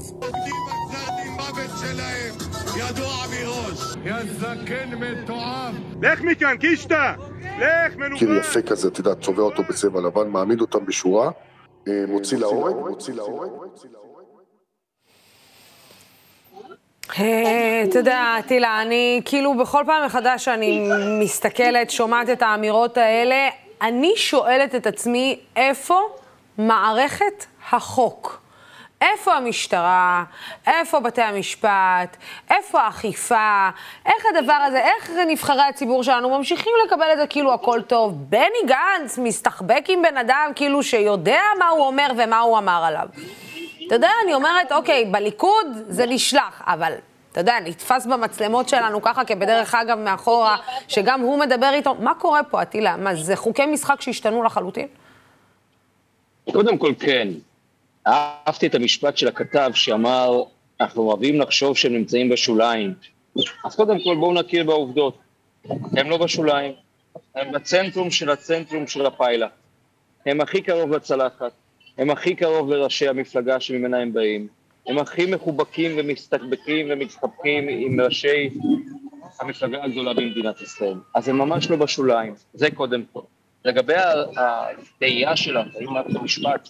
ידוע מראש. יא זקן מתועב. לך מכאן, קישטה! לך, מנוול! קיר יפה כזה, אתה יודע, צובע אותו בצבע לבן, מעמיד אותם בשורה, אה, מוציא להורג, מוציא להורג. אה, אתה יודע, טילה, אני כאילו בכל פעם מחדש שאני מסתכלת, שומעת את האמירות האלה, אני שואלת את עצמי, איפה מערכת החוק? איפה המשטרה? איפה בתי המשפט? איפה האכיפה? איך הדבר הזה, איך נבחרי הציבור שלנו ממשיכים לקבל את זה כאילו הכל טוב? בני גנץ מסתחבק עם בן אדם כאילו שיודע מה הוא אומר ומה הוא אמר עליו. אתה יודע, אני אומרת, אוקיי, בליכוד זה נשלח, אבל אתה יודע, נתפס במצלמות שלנו ככה, כבדרך אגב מאחורה, שגם הוא מדבר איתו. מה קורה פה, אטילה? מה, זה חוקי משחק שהשתנו לחלוטין? קודם כל, כן. אהבתי את המשפט של הכתב שאמר, אנחנו אוהבים לחשוב שהם נמצאים בשוליים. אז קודם כל בואו נכיר בעובדות. הם לא בשוליים, הם בצנטרום של הצנטרום של הפיילה. הם הכי קרוב לצלחת, הם הכי קרוב לראשי המפלגה שממנה הם באים. הם הכי מחובקים ומסתקבקים ומצטפקים עם ראשי המפלגה הגדולה במדינת ישראל. אז הם ממש לא בשוליים, זה קודם כל. לגבי התהייה שלך, האם מערכת המשפט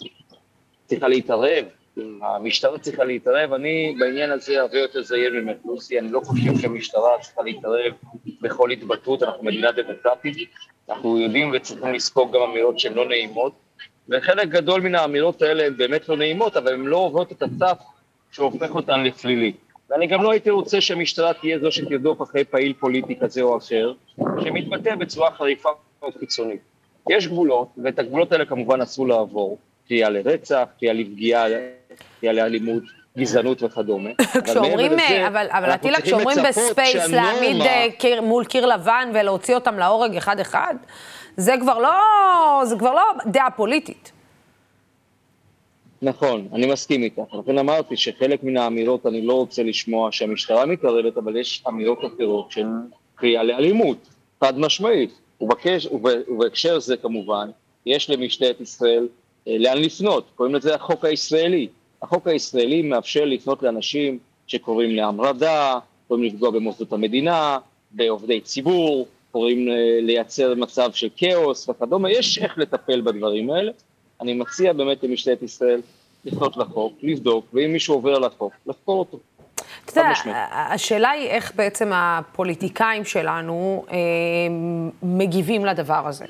צריכה להתערב, אם המשטרה צריכה להתערב, אני בעניין הזה הרבה יותר זהיר ממך, לוסי, אני לא חושב שהמשטרה צריכה להתערב בכל התבטאות, אנחנו מדינה דמוקרטית, אנחנו יודעים וצריכים לספוג גם אמירות שהן לא נעימות, וחלק גדול מן האמירות האלה הן באמת לא נעימות, אבל הן לא עוברות את הסף שהופך אותן לפלילי. ואני גם לא הייתי רוצה שהמשטרה תהיה זו שתרדוף אחרי פעיל פוליטי כזה או אחר, שמתבטא בצורה חריפה או קיצונית. יש גבולות, ואת הגבולות האלה כמובן אסור לעבור. קריאה לרצח, קריאה לפגיעה, קריאה לאלימות, גזענות וכדומה. כשאומרים, אבל, אבל אטילה, כשאומרים בספייס להעמיד אה, מול קיר לבן ולהוציא אותם להורג אחד-אחד, זה כבר לא, זה כבר לא דעה פוליטית. נכון, אני מסכים איתך. לכן אמרתי שחלק מן האמירות אני לא רוצה לשמוע שהמשטרה מתערבת, אבל יש אמירות אחרות של קריאה לאלימות, חד משמעית. ובקש, ובהקשר זה כמובן, יש למשטרת ישראל אה, לאן לפנות, קוראים לזה החוק הישראלי. החוק הישראלי מאפשר לפנות לאנשים שקוראים להמרדה, קוראים לפגוע במוסדות המדינה, בעובדי ציבור, קוראים אה, לייצר מצב של כאוס וכדומה, יש איך לטפל בדברים האלה. אני מציע באמת למשטרת ישראל לפנות לחוק, לבדוק, ואם מישהו עובר על החוק, לחקור אותו. אתה יודע, השאלה היא איך בעצם הפוליטיקאים שלנו אה, מגיבים לדבר הזה.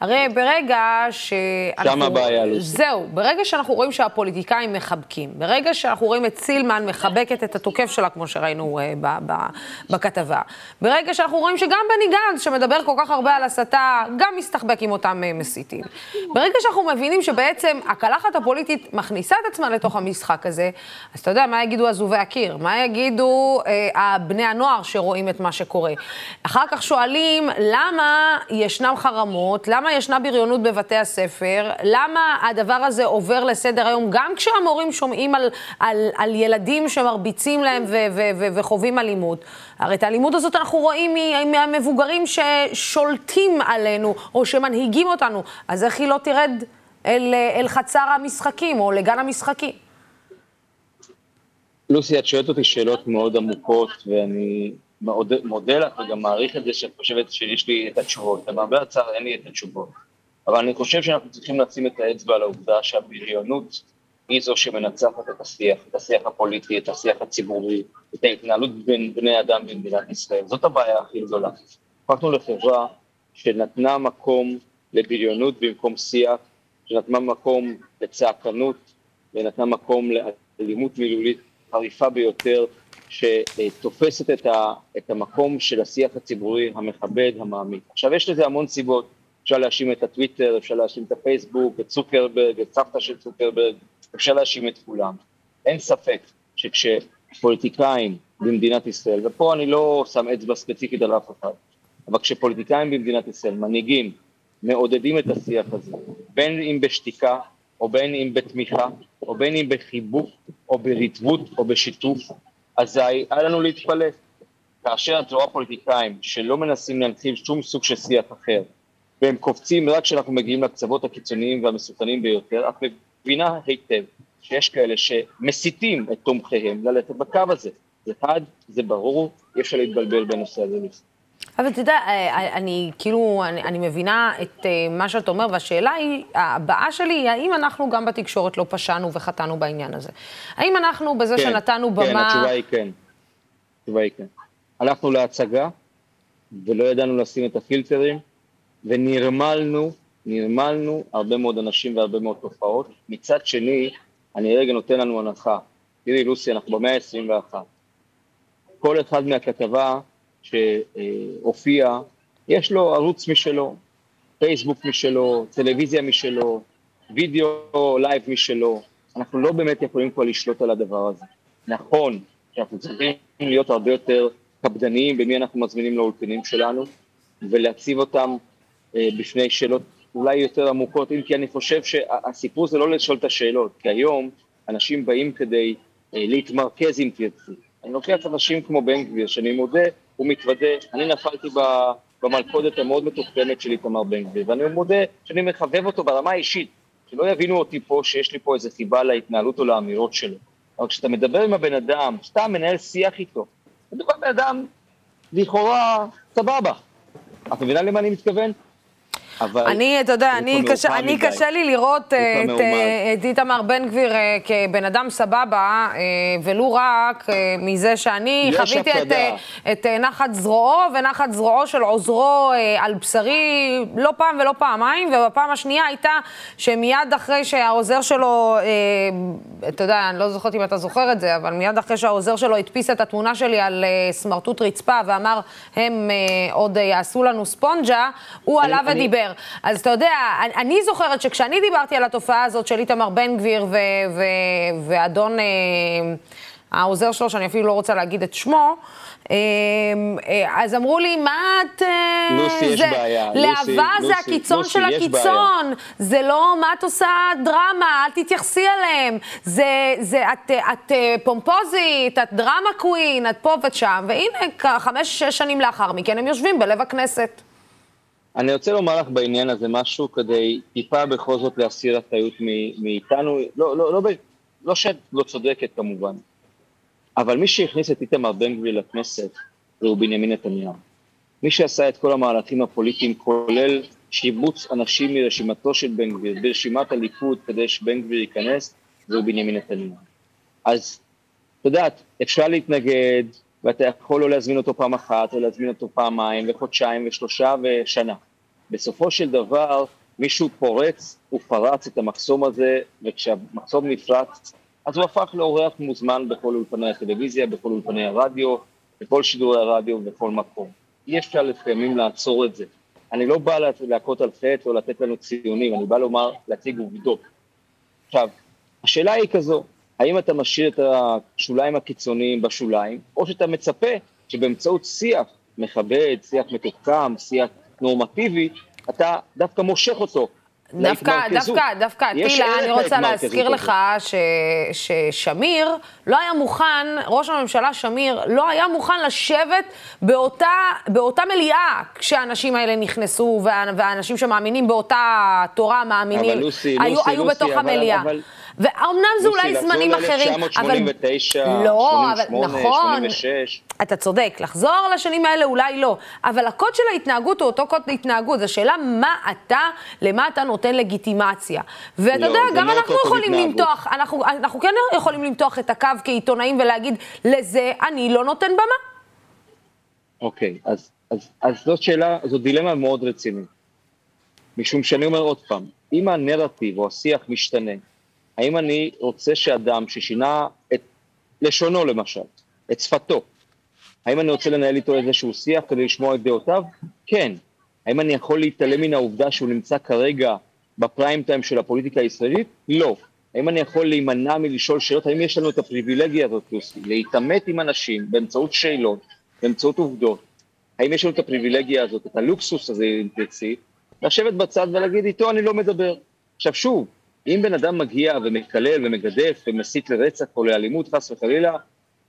הרי ברגע שאנחנו... שם הבעיה, לוסי. זהו, ברגע שאנחנו רואים שהפוליטיקאים מחבקים, ברגע שאנחנו רואים את סילמן מחבקת את התוקף שלה, כמו שראינו uh, ב- ב- בכתבה, ברגע שאנחנו רואים שגם בני גנץ, שמדבר כל כך הרבה על הסתה, גם מסתחבק עם אותם uh, מסיתים. ברגע שאנחנו מבינים שבעצם הקלחת הפוליטית מכניסה את עצמה לתוך המשחק הזה, אז אתה יודע, מה יגידו עזובי הקיר? מה יגידו uh, בני הנוער שרואים את מה שקורה? אחר כך שואלים, למה ישנם חרמות? למה ישנה בריונות בבתי הספר? למה הדבר הזה עובר לסדר היום, גם כשהמורים שומעים על, על, על ילדים שמרביצים להם ו, ו, ו, וחווים אלימות? הרי את האלימות הזאת אנחנו רואים מהמבוגרים ששולטים עלינו, או שמנהיגים אותנו. אז איך היא לא תרד אל, אל חצר המשחקים, או לגן המשחקים? לוסי, את שואלת אותי שאלות מאוד עמוקות, ואני מאוד מודה לך וגם מעריך את זה שאת חושבת שיש לי את התשובות. למרבה הצער אין לי את התשובות. אבל אני חושב שאנחנו צריכים לשים את האצבע על העובדה שהבריונות היא זו שמנצחת את השיח, את השיח הפוליטי, את השיח הציבורי, את ההתנהלות בין בני אדם במדינת ישראל. זאת הבעיה הכי גדולה. הפכנו לחברה שנתנה מקום לבריונות במקום שיח, שנתנה מקום לצעקנות ונתנה מקום לאלימות מילולית חריפה ביותר, שתופסת את, ה, את המקום של השיח הציבורי המכבד, המעמיק. עכשיו יש לזה המון סיבות, אפשר להאשים את הטוויטר, אפשר להאשים את הפייסבוק, את צוקרברג, את סבתא של צוקרברג, אפשר להאשים את כולם. אין ספק שכשפוליטיקאים במדינת ישראל, ופה אני לא שם אצבע ספציפית על אף אחד, אבל כשפוליטיקאים במדינת ישראל, מנהיגים, מעודדים את השיח הזה, בין אם בשתיקה או בין אם בתמיכה, או בין אם בחיבוק, או ברטבות, או בשיתוף, אזי היה לנו להתפלא. כאשר את רואה פוליטיקאים שלא מנסים להנחיל שום סוג של שיח אחר, והם קופצים רק כשאנחנו מגיעים לקצוות הקיצוניים והמסוכנים ביותר, את מבינה היטב שיש כאלה שמסיתים את תומכיהם ללכת בקו הזה. זה חד, זה ברור, אי אפשר להתבלבל בנושא הזה. אבל אתה יודע, אה, אני כאילו, אני, אני מבינה את אה, מה שאתה אומר, והשאלה היא, הבאה שלי היא, האם אנחנו גם בתקשורת לא פשענו וחטאנו בעניין הזה? האם אנחנו, בזה כן, שנתנו כן, במה... התשובה היא כן. התשובה היא כן. הלכנו להצגה, ולא ידענו לשים את הפילטרים, ונרמלנו, נרמלנו הרבה מאוד אנשים והרבה מאוד תופעות. מצד שני, אני רגע נותן לנו הנחה. תראי, לוסי, אנחנו במאה ה-21. כל אחד מהכתבה שהופיע, יש לו ערוץ משלו, פייסבוק משלו, טלוויזיה משלו, וידאו live משלו. אנחנו לא באמת יכולים כבר לשלוט על הדבר הזה. נכון שאנחנו צריכים להיות הרבה יותר קפדניים במי אנחנו מזמינים לאולפנים שלנו, ולהציב אותם אה, בפני שאלות אולי יותר עמוקות, אם כי אני חושב שהסיפור זה לא לשאול את השאלות, כי היום אנשים באים כדי אה, להתמרכז אם תרצי. אני לוקח אנשים כמו בן גביר, שאני מודה, הוא מתוודה, אני נפלתי במלכודת המאוד מתוחכמת של איתמר בן גביר, ואני מודה שאני מחבב אותו ברמה האישית, שלא יבינו אותי פה שיש לי פה איזה חיבה להתנהלות או לאמירות שלו. אבל כשאתה מדבר עם הבן אדם, סתם מנהל שיח איתו, מדובר בן אדם לכאורה סבבה. את מבינה למה אני מתכוון? אבל... אני, אתה יודע, אני קשה, אני קשה לי לראות אה, את, אה, את איתמר בן גביר אה, כבן אדם סבבה, ולו רק מזה שאני חוויתי את, את נחת זרועו ונחת זרועו של עוזרו על בשרי לא פעם ולא פעמיים, ובפעם השנייה הייתה שמיד אחרי שהעוזר שלו, אתה יודע, אני לא זוכרת אם אתה זוכר את זה, אבל מיד אחרי שהעוזר שלו הדפיס את התמונה שלי על סמרטוט רצפה ואמר, הם עוד יעשו לנו ספונג'ה, הוא עלה ודיבר. לדבר. אז אתה יודע, אני, אני זוכרת שכשאני דיברתי על התופעה הזאת של איתמר בן גביר ו, ו, ואדון, אה, העוזר שלו, שאני אפילו לא רוצה להגיד את שמו, אה, אה, אז אמרו לי, מה את... אה, לוסי, יש בעיה. להבה זה הקיצון לוסי, של הקיצון. זה לא, מה את עושה דרמה, אל תתייחסי אליהם. זה, זה, את, את פומפוזית, את דרמה קווין, את פה ואת שם, והנה, חמש, שש שנים לאחר מכן הם יושבים בלב הכנסת. אני רוצה לומר לך בעניין הזה משהו כדי טיפה בכל זאת להסיר אחריות מאיתנו, לא, לא, לא, לא, שאת לא צודקת כמובן, אבל מי שהכניס את איתמר בן גביר לכנסת זהו בנימין נתניהו. מי שעשה את כל המהלכים הפוליטיים, כולל שיבוץ אנשים מרשימתו של בן גביר, ברשימת הליכוד כדי שבן גביר ייכנס, זהו בנימין נתניהו. אז, את יודעת, אפשר להתנגד, ואתה יכול לא להזמין אותו פעם אחת, או להזמין אותו פעמיים, וחודשיים, ושלושה, ושנה. בסופו של דבר, מישהו פורץ, הוא פרץ את המחסום הזה, וכשהמחסום נפרץ, אז הוא הפך לאורח מוזמן בכל אולפני הטלוויזיה, בכל אולפני הרדיו, בכל שידורי הרדיו, בכל מקום. אי אפשר לפעמים לעצור את זה. אני לא בא להכות על חטא או לתת לנו ציונים, אני בא לומר, להציג עובדות. עכשיו, השאלה היא כזו, האם אתה משאיר את השוליים הקיצוניים בשוליים, או שאתה מצפה שבאמצעות שיח מכבד, שיח מתוחכם, שיח נורמטיבי, אתה דווקא מושך אותו דווקא, דווקא, דווקא, טילה, אני רוצה להזכיר לך ש, ששמיר לא היה מוכן, ראש הממשלה שמיר לא היה מוכן לשבת באותה, באותה מליאה כשהאנשים האלה נכנסו, וה, והאנשים שמאמינים באותה תורה מאמינים, לוסי, היו, לוסי, היו לוסי, בתוך אבל, המליאה. אבל... ואומנם זה אולי זמנים אחרים, אבל... 1989, לא, 88, אבל, נכון, 86. אתה צודק, לחזור לשנים האלה אולי לא, אבל הקוד של ההתנהגות הוא אותו קוד התנהגות, זו שאלה מה אתה, למה אתה נותן לגיטימציה. ואתה לא, יודע, גם לא אנחנו יכולים. למתוח, אנחנו, אנחנו כן יכולים למתוח את הקו כעיתונאים ולהגיד, לזה אני לא נותן במה. אוקיי, אז, אז, אז זאת שאלה, זו דילמה מאוד רצינית. משום שאני אומר עוד פעם, אם הנרטיב או השיח משתנה, האם אני רוצה שאדם ששינה את לשונו למשל, את שפתו, האם אני רוצה לנהל איתו איזשהו שיח כדי לשמוע את דעותיו? כן. האם אני יכול להתעלם מן העובדה שהוא נמצא כרגע בפריים טיים של הפוליטיקה הישראלית? לא. האם אני יכול להימנע מלשאול שאלות? האם יש לנו את הפריבילגיה הזאת, לוסי, להתעמת עם אנשים באמצעות שאלות, באמצעות עובדות? האם יש לנו את הפריבילגיה הזאת, את הלוקסוס הזה, אם תרצי, לשבת בצד ולהגיד, איתו אני לא מדבר. עכשיו שוב, אם בן אדם מגיע ומקלל ומגדף ומסית לרצח או לאלימות, חס וחלילה,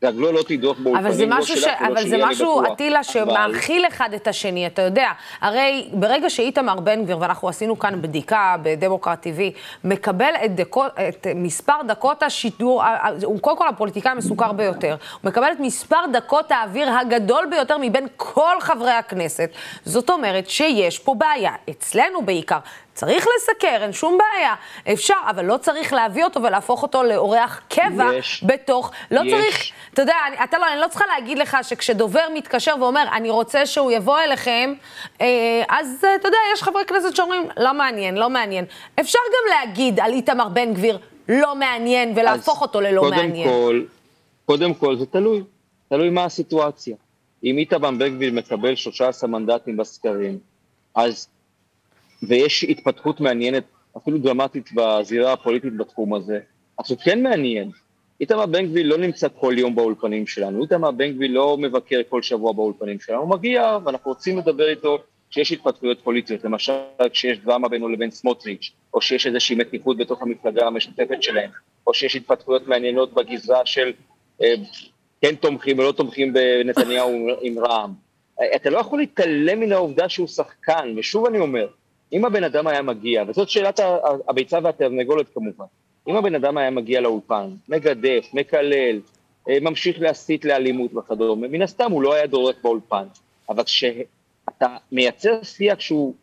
רגלו לא תידוח באולפנים, אבל זה לא משהו, ש... אבל זה משהו, בטוח. אטילה, אבל- שמאכיל אחד את השני, אתה יודע. הרי ברגע שאיתמר בן גביר, ואנחנו עשינו כאן בדיקה בדמוקרט TV, מקבל את, דקות, את מספר דקות השידור, הוא קודם כל הפוליטיקאי המסוכר ביותר, הוא מקבל את מספר דקות האוויר הגדול ביותר מבין כל חברי הכנסת. זאת אומרת שיש פה בעיה, אצלנו בעיקר. צריך לסקר, אין שום בעיה. אפשר, אבל לא צריך להביא אותו ולהפוך אותו לאורח קבע יש. בתוך... לא יש. צריך... אתה יודע, אני, אתה לא, אני לא צריכה להגיד לך שכשדובר מתקשר ואומר, אני רוצה שהוא יבוא אליכם, אה, אז אה, אתה יודע, יש חברי כנסת שאומרים, לא מעניין, לא מעניין. אפשר גם להגיד על איתמר בן גביר, לא מעניין, ולהפוך אותו ללא קודם מעניין. כל, קודם כל זה תלוי, תלוי מה הסיטואציה. אם איתמר בן גביר מקבל 13 מנדטים בסקרים, אז, ויש התפתחות מעניינת, אפילו דרמטית בזירה הפוליטית בתחום הזה, הוא כן מעניין. איתמר בן גביר לא נמצא כל יום באולפנים שלנו, איתמר בן גביר לא מבקר כל שבוע באולפנים שלנו, הוא מגיע ואנחנו רוצים לדבר איתו כשיש התפתחויות פוליטיות, למשל כשיש דרמה בינו לבין סמוטריץ', או שיש איזושהי מתיחות בתוך המפלגה המשותפת שלהם, או שיש התפתחויות מעניינות בגזרה של אה, כן תומכים ולא תומכים בנתניהו עם רע"מ. אה, אתה לא יכול להתעלם מן העובדה שהוא שחקן, ושוב אני אומר, אם הבן אדם היה מגיע, וזאת שאלת הביצה והתרנגולת כמובן, אם הבן אדם היה מגיע לאולפן, מגדף, מקלל, אה, ממשיך להסית לאלימות וכדומה, מן הסתם הוא לא היה דורך באולפן. אבל כשאתה מייצר שיח שהוא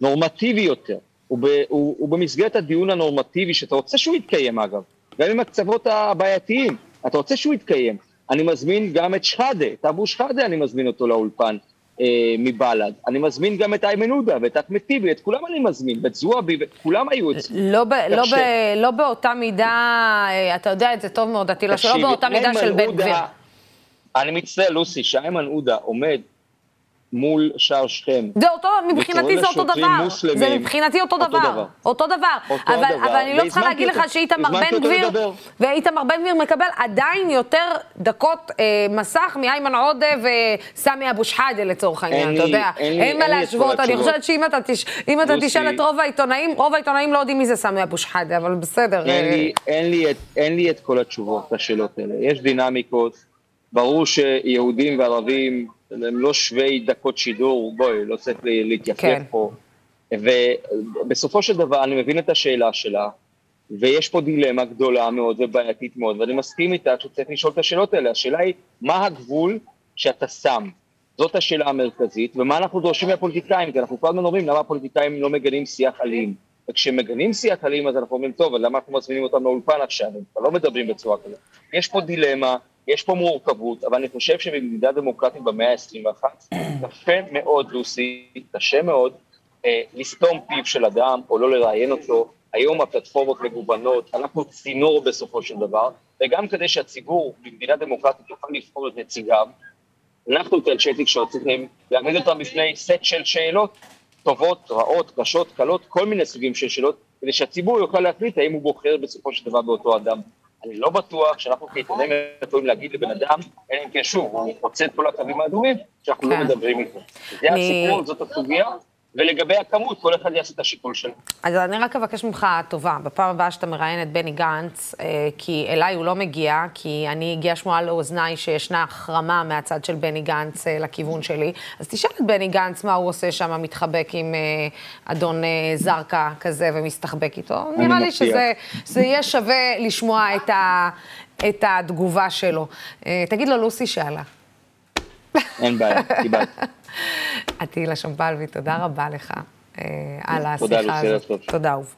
נורמטיבי יותר, הוא, הוא, הוא במסגרת הדיון הנורמטיבי, שאתה רוצה שהוא יתקיים אגב, גם עם הקצוות הבעייתיים, אתה רוצה שהוא יתקיים. אני מזמין גם את שחאדה, את אבו שחאדה אני מזמין אותו לאולפן אה, מבל"ד. אני מזמין גם את איימן עודה ואת אחמד טיבי, את כולם אני מזמין, ואת זועבי, כולם היו אצלי. לא, ב, לא, ש- ב, לא באותה מידה, אה, אתה יודע את זה טוב מאוד, אטילה, שלא באותה מידה של בן גביר. אני מצטער, לוסי, שאיימן עודה עומד מול שער שכם. זה אותו, מבחינתי זה אותו דבר. מוסלמים. זה מבחינתי אותו אותו דבר. דבר. אותו דבר. אותו אבל, דבר. אבל אני לא צריכה להגיד לך אותו. שאיתמר הזמנתי בן גביר. ואיתמר בן גביר מקבל עדיין יותר דקות אה, מסך מאיימן עודה וסמי אבו שחאדה לצורך העניין, אתה יודע. אין אין מה להשוות. אני. חושבת שאם אתה תש- אתה. תשאל את רוב העיתונאים, רוב העיתונאים לא יודעים מי זה סמי אבו שחאדה, אבל בסדר. אין אה, לי, אין, לי את, אין לי את כל התשובות לשאלות האלה. יש דינמיקות, ברור שיהודים וערבים הם לא שווי דקות שידור, בואי, לא צריך לה- להתייפף כן. פה. ובסופו של דבר אני מבין את השאלה שלה, ויש פה דילמה גדולה מאוד ובעייתית מאוד, ואני מסכים איתה שצריך לשאול את השאלות האלה. השאלה היא, מה הגבול שאתה שם? זאת השאלה המרכזית, ומה אנחנו דורשים מהפוליטיקאים, כי אנחנו כל הזמן אומרים למה הפוליטיקאים לא מגנים שיח אלים. וכשמגנים שיח אלים אז אנחנו אומרים, טוב, אז למה אנחנו מזמינים אותם לאולפן עכשיו? הם כבר לא מדברים בצורה כזאת. יש פה דילמה, יש פה מורכבות, אבל אני חושב שבמדינה דמוקרטית במאה ה-21, קשה מאוד, לוסי, קשה מאוד, אה, לסתום פיו של אדם או לא לראיין אותו. היום הפלטפורמות מגוונות, אנחנו צינור בסופו של דבר, וגם כדי שהציבור במדינה דמוקרטית יוכל לבחור את נציגיו, אנחנו כאנשי תקשורת צריכים להעמיד אותם בפני סט של שאלות טובות, רעות, קשות, קלות, כל מיני סוגים של שאלות, כדי שהציבור יוכל להחליט האם הוא בוחר בסופו של דבר באותו אדם. אני לא בטוח שאנחנו כעיתונאים יכולים להגיד לבן אדם, אלא אם כן שוב, הוא חוצה את כל הקווים האדומים, שאנחנו לא כן. מדברים איתו. זה הסיפור, זאת הסוגיה, ולגבי הכמות, כל אחד יעשה את השיקול שלו. אז אני רק אבקש ממך טובה, בפעם הבאה שאתה מראיין את בני גנץ, אה, כי אליי הוא לא מגיע, כי אני הגיעה שמועה לאוזניי שישנה החרמה מהצד של בני גנץ אה, לכיוון שלי, אז תשאל את בני גנץ מה הוא עושה שם, מתחבק עם אה, אדון זרקא כזה ומסתחבק איתו. נראה לי. שזה זה יהיה שווה לשמוע את, ה, את התגובה שלו. תגיד לו, לוסי שאלה. אין בעיה, קיבלת. עטילה שמפלבי, תודה רבה לך על תודה, השיחה הזאת. טוב. תודה, אהוב.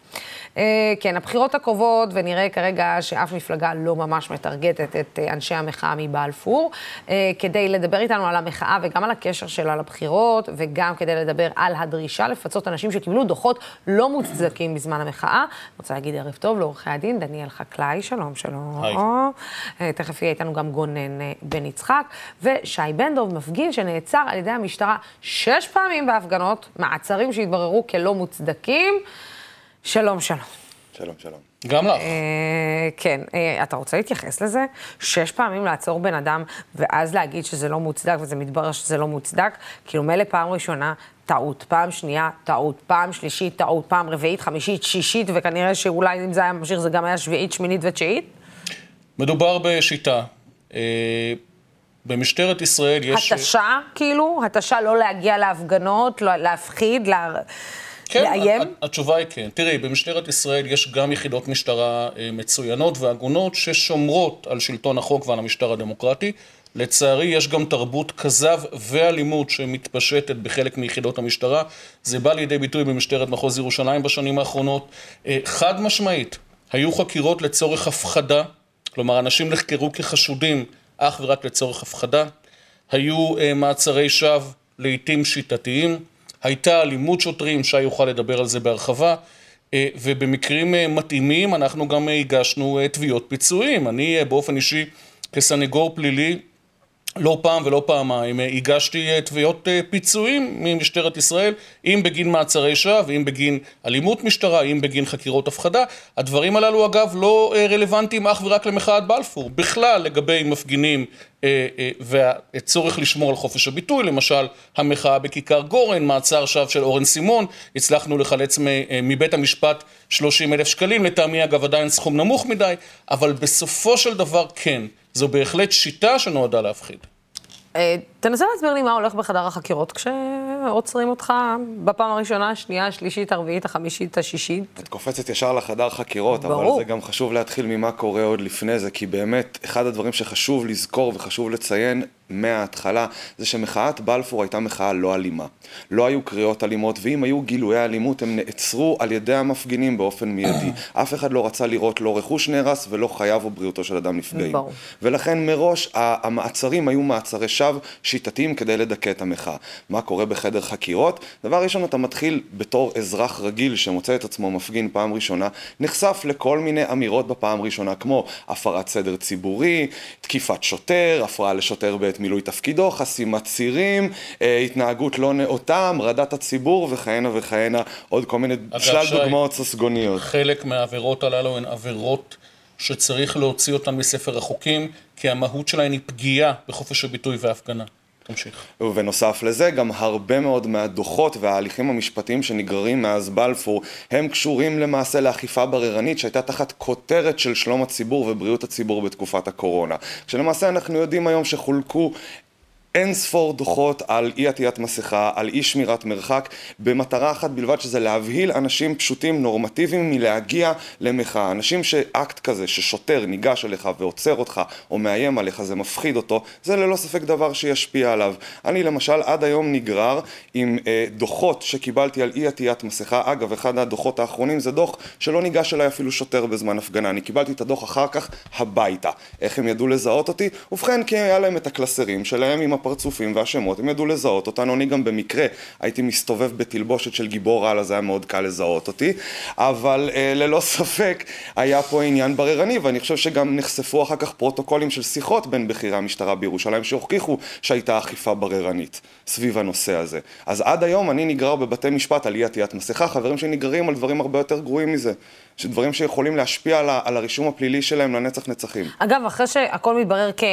אה, כן, הבחירות הקרובות, ונראה כרגע שאף מפלגה לא ממש מטרגטת את אה, אנשי המחאה מבלפור, אה, כדי לדבר איתנו על המחאה וגם על הקשר שלה לבחירות, וגם כדי לדבר על הדרישה לפצות אנשים שקיבלו דוחות לא מוצדקים בזמן המחאה. אני רוצה להגיד ערב טוב לעורכי הדין, דניאל חקלאי, שלום, שלום. היי. אה, תכף יהיה איתנו גם גונן אה, בן יצחק, ושי בן דב, מפגין שנעצר על ידי המשטרה שש פעמים בהפגנות, מעצרים שהתבררו כלא מוצדקים. שלום, שלום. שלום, שלום. גם לך. אה, כן, אה, אתה רוצה להתייחס לזה? שש פעמים לעצור בן אדם, ואז להגיד שזה לא מוצדק, וזה מתברר שזה לא מוצדק? כאילו, מילא פעם ראשונה, טעות, פעם שנייה, טעות, פעם שלישית, טעות, פעם רביעית, חמישית, שישית, וכנראה שאולי אם זה היה ממשיך זה גם היה שביעית, שמינית ותשיעית? מדובר בשיטה. אה, במשטרת ישראל יש... התשה, כאילו? התשה לא להגיע להפגנות, לא, להפחיד, לה... כן, לאיים? התשובה היא כן. תראי, במשטרת ישראל יש גם יחידות משטרה אה, מצוינות והגונות ששומרות על שלטון החוק ועל המשטר הדמוקרטי. לצערי יש גם תרבות כזב ואלימות שמתפשטת בחלק מיחידות המשטרה. זה בא לידי ביטוי במשטרת מחוז ירושלים בשנים האחרונות. אה, חד משמעית, היו חקירות לצורך הפחדה, כלומר אנשים נחקרו כחשודים אך ורק לצורך הפחדה. היו uh, מעצרי שווא לעיתים שיטתיים. הייתה אלימות שוטרים, שי יוכל לדבר על זה בהרחבה. uh, ובמקרים uh, מתאימים אנחנו גם הגשנו תביעות פיצויים. אני באופן אישי כסנגור פלילי לא פעם ולא פעמיים הגשתי אה, תביעות אה, פיצויים ממשטרת ישראל, אם בגין מעצרי שווא, אם בגין אלימות משטרה, אם בגין חקירות הפחדה. הדברים הללו אגב לא אה, רלוונטיים אך ורק למחאת בלפור, בכלל לגבי מפגינים והצורך לשמור על חופש הביטוי, למשל המחאה בכיכר גורן, מעצר שווא של אורן סימון, הצלחנו לחלץ מבית המשפט 30 אלף שקלים, לטעמי אגב עדיין סכום נמוך מדי, אבל בסופו של דבר כן. זו בהחלט שיטה שנועדה להפחיד. תנסה להסביר לי מה הולך בחדר החקירות כשעוצרים אותך בפעם הראשונה, השנייה, השלישית, הרביעית, החמישית, השישית. את קופצת ישר לחדר חקירות, ברור. אבל זה גם חשוב להתחיל ממה קורה עוד לפני זה, כי באמת, אחד הדברים שחשוב לזכור וחשוב לציין מההתחלה, זה שמחאת בלפור הייתה מחאה לא אלימה. לא היו קריאות אלימות, ואם היו גילויי אלימות, הם נעצרו על ידי המפגינים באופן מיידי. אף אחד לא רצה לראות לא רכוש נהרס ולא חייו או בריאותו של אדם נפגעים. ברור. ולכן מראש המעצרים היו מעצרי שווא שיטתיים כדי לדכא את המחאה. מה קורה בחדר חקירות? דבר ראשון, אתה מתחיל בתור אזרח רגיל שמוצא את עצמו מפגין פעם ראשונה, נחשף לכל מיני אמירות בפעם ראשונה, כמו הפרת סדר ציבורי, תקיפת שוטר, הפרעה לשוטר בעת מילוי תפקידו, חסימת צירים, אה, התנהגות לא נאותה, המרדת הציבור וכהנה וכהנה, עוד כל מיני, שלל דוגמאות ססגוניות. חלק מהעבירות הללו הן עבירות שצריך להוציא אותן מספר החוקים, כי המהות שלהן היא פגיעה בחופש הביטוי וההפגנה. תמשיך. ובנוסף לזה, גם הרבה מאוד מהדוחות וההליכים המשפטיים שנגררים מאז בלפור, הם קשורים למעשה לאכיפה בררנית שהייתה תחת כותרת של שלום הציבור ובריאות הציבור בתקופת הקורונה. כשלמעשה אנחנו יודעים היום שחולקו אין ספור דוחות על אי עטיית מסכה, על אי שמירת מרחק, במטרה אחת בלבד שזה להבהיל אנשים פשוטים נורמטיביים מלהגיע למחאה. אנשים שאקט כזה, ששוטר ניגש אליך ועוצר אותך או מאיים עליך, זה מפחיד אותו, זה ללא ספק דבר שישפיע עליו. אני למשל עד היום נגרר עם אה, דוחות שקיבלתי על אי עטיית מסכה. אגב, אחד הדוחות האחרונים זה דוח שלא ניגש אליי אפילו שוטר בזמן הפגנה. אני קיבלתי את הדוח אחר כך הביתה. איך הם ידעו לזהות אותי? ובכן, כי היה להם את הקלסרים שלהם עם הפרצופים והשמות, הם ידעו לזהות אותנו, אני גם במקרה הייתי מסתובב בתלבושת של גיבור על, אז היה מאוד קל לזהות אותי, אבל אה, ללא ספק היה פה עניין בררני, ואני חושב שגם נחשפו אחר כך פרוטוקולים של שיחות בין בכירי המשטרה בירושלים שהוכיחו שהייתה אכיפה בררנית סביב הנושא הזה. אז עד היום אני נגרר בבתי משפט על אי עטיית מסכה, חברים שנגררים על דברים הרבה יותר גרועים מזה. שדברים שיכולים להשפיע על, על הרישום הפלילי שלהם לנצח נצחים. אגב, אחרי שהכל מתברר כ...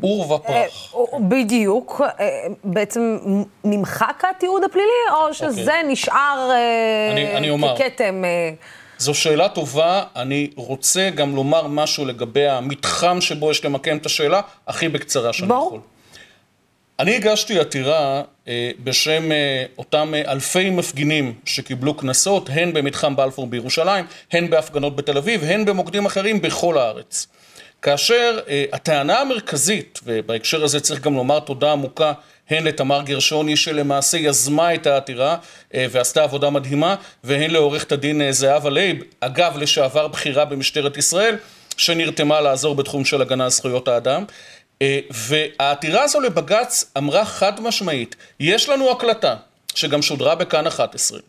עור ופרח. אה, בדיוק, אה, בעצם נמחק התיעוד הפלילי, או שזה okay. אוקיי. נשאר אני, אני אומר, ככתם? זו שאלה טובה, אני רוצה גם לומר משהו לגבי המתחם שבו יש למקם את השאלה, הכי בקצרה שאני בוא. יכול. אני הגשתי עתירה אה, בשם אה, אותם אה, אלפי מפגינים שקיבלו קנסות, הן במתחם בלפור בירושלים, הן בהפגנות בתל אביב, הן במוקדים אחרים בכל הארץ. כאשר הטענה המרכזית, ובהקשר הזה צריך גם לומר תודה עמוקה הן לתמר גרשוני שלמעשה יזמה את העתירה ועשתה עבודה מדהימה, והן לעורכת הדין זהבה לייב, אגב לשעבר בכירה במשטרת ישראל, שנרתמה לעזור בתחום של הגנה על זכויות האדם. אה, והעתירה הזו לבג"ץ אמרה חד משמעית, יש לנו הקלטה, שגם שודרה בכאן 11,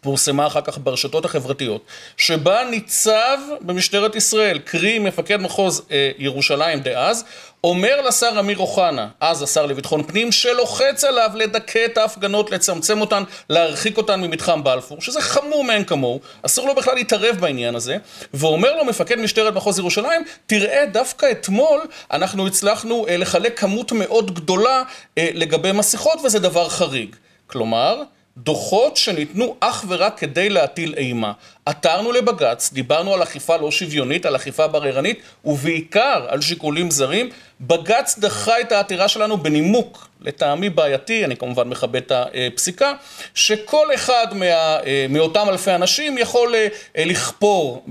פורסמה אחר כך ברשתות החברתיות, שבה ניצב במשטרת ישראל, קרי מפקד מחוז אה, ירושלים דאז, אומר לשר אמיר אוחנה, אז השר לביטחון פנים, שלוחץ עליו לדכא את ההפגנות, לצמצם אותן, להרחיק אותן ממתחם בלפור, שזה חמור מאין כמוהו, אסור לו בכלל להתערב בעניין הזה, ואומר לו מפקד משטרת מחוז ירושלים, תראה, דווקא אתמול אנחנו הצלחנו אה, לחלק כמות מאוד גדולה אה, לגבי מסכות, וזה דבר חריג. כלומר, דוחות שניתנו אך ורק כדי להטיל אימה. עתרנו לבג"ץ, דיברנו על אכיפה לא שוויונית, על אכיפה בררנית, ובעיקר על שיקולים זרים. בג"ץ דחה את העתירה שלנו בנימוק, לטעמי בעייתי, אני כמובן מכבד את הפסיקה, שכל אחד מה, מאותם אלפי אנשים יכול לכפור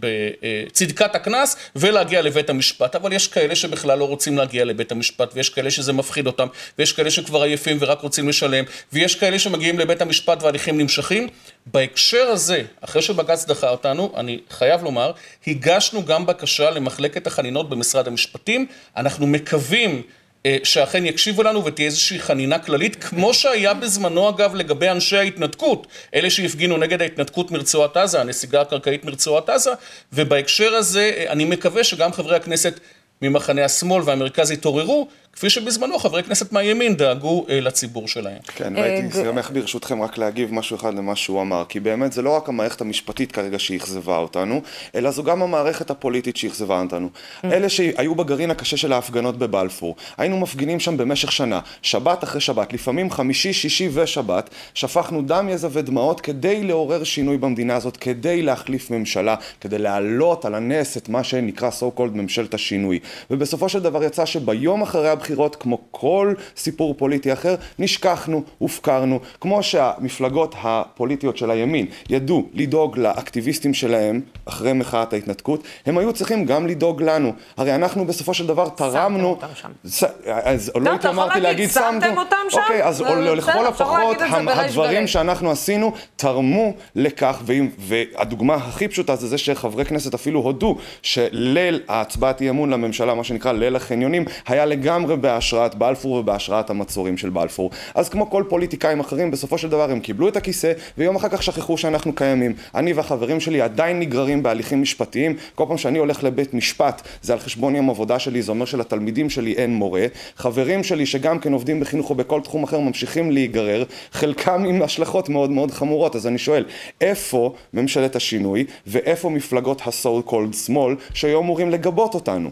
בצדקת הקנס ולהגיע לבית המשפט. אבל יש כאלה שבכלל לא רוצים להגיע לבית המשפט, ויש כאלה שזה מפחיד אותם, ויש כאלה שכבר עייפים ורק רוצים לשלם, ויש כאלה שמגיעים לבית המשפט וההליכים נמשכים. בהקשר הזה, אחרי שבג"ץ דחה אותנו, אני חייב לומר, הגשנו גם בקשה למחלקת החנינות במשרד המשפטים. אנחנו מקווים אה, שאכן יקשיבו לנו ותהיה איזושהי חנינה כללית, כמו שהיה בזמנו אגב לגבי אנשי ההתנתקות, אלה שהפגינו נגד ההתנתקות מרצועת עזה, הנסיגה הקרקעית מרצועת עזה, ובהקשר הזה אה, אני מקווה שגם חברי הכנסת ממחנה השמאל והמרכז יתעוררו, כפי שבזמנו חברי כנסת מהימין דאגו אה, לציבור שלהם. כן, והייתי שמח ברשותכם רק להגיב משהו אחד למה שהוא אמר, כי באמת זה לא רק המערכת המשפטית כרגע שאכזבה אותנו, אלא זו גם המערכת הפוליטית שאכזבה אותנו. אלה שהיו בגרעין הקשה של ההפגנות בבלפור, היינו מפגינים שם במשך שנה, שבת אחרי שבת, לפעמים חמישי, שישי ושבת, שפכנו דם, יזע ודמעות כדי לעורר שינוי במדינה הזאת, כדי להחליף ממשלה, כדי להעלות על הנס את מה שנקרא so called ממשלת השינוי. ובסופו של דבר יצא שביום אחרי הבחירות, כמו כל סיפור פוליטי אחר, נשכחנו, הופקרנו, כמו שהמפלגות הפוליטיות של הימין ידעו לדאוג לאקטיביסטים שלהם אחרי מחאת ההתנתקות, הם היו צריכים גם לדאוג לנו. הרי אנחנו בסופו של דבר תרמנו... שמתם אותם שם. ס... אז לא יכול התאמרתי להגיד, שמתם שמתם... אותם שם? אוקיי, אז זה לכל בסדר, אפשר הפחות הדברים. שאנחנו עשינו תרמו לכך, והדוגמה הכי פשוטה זה זה שחברי כנסת אפילו הודו שליל ההצבעת אי אמון לממשלה, מה שנקרא ליל החניונים, היה לגמרי בהשראת בלפור ובהשראת המצורים של בלפור. אז כמו כל פוליטיקאים אחרים, בסופו של דבר הם קיבלו את הכיסא, ויום אחר כך שכחו שאנחנו קיימים. אני והחברים שלי עדיין נגררים בהליכים משפטיים, כל פעם שאני הולך לבית משפט, זה על חשבון יום עבודה שלי, זה אומר שלתלמידים שלי אין מורה. חברים שלי שגם כן עובדים בחינוך או בכל תחום אחר ממשיכים להיגרר, חלקם עם השלכות מאוד מאוד חמורות. אז אני שואל, איפה ממשלת השינוי, ואיפה מפלגות ה-so called שמאל, שהיו אמורים לגבות אותנו?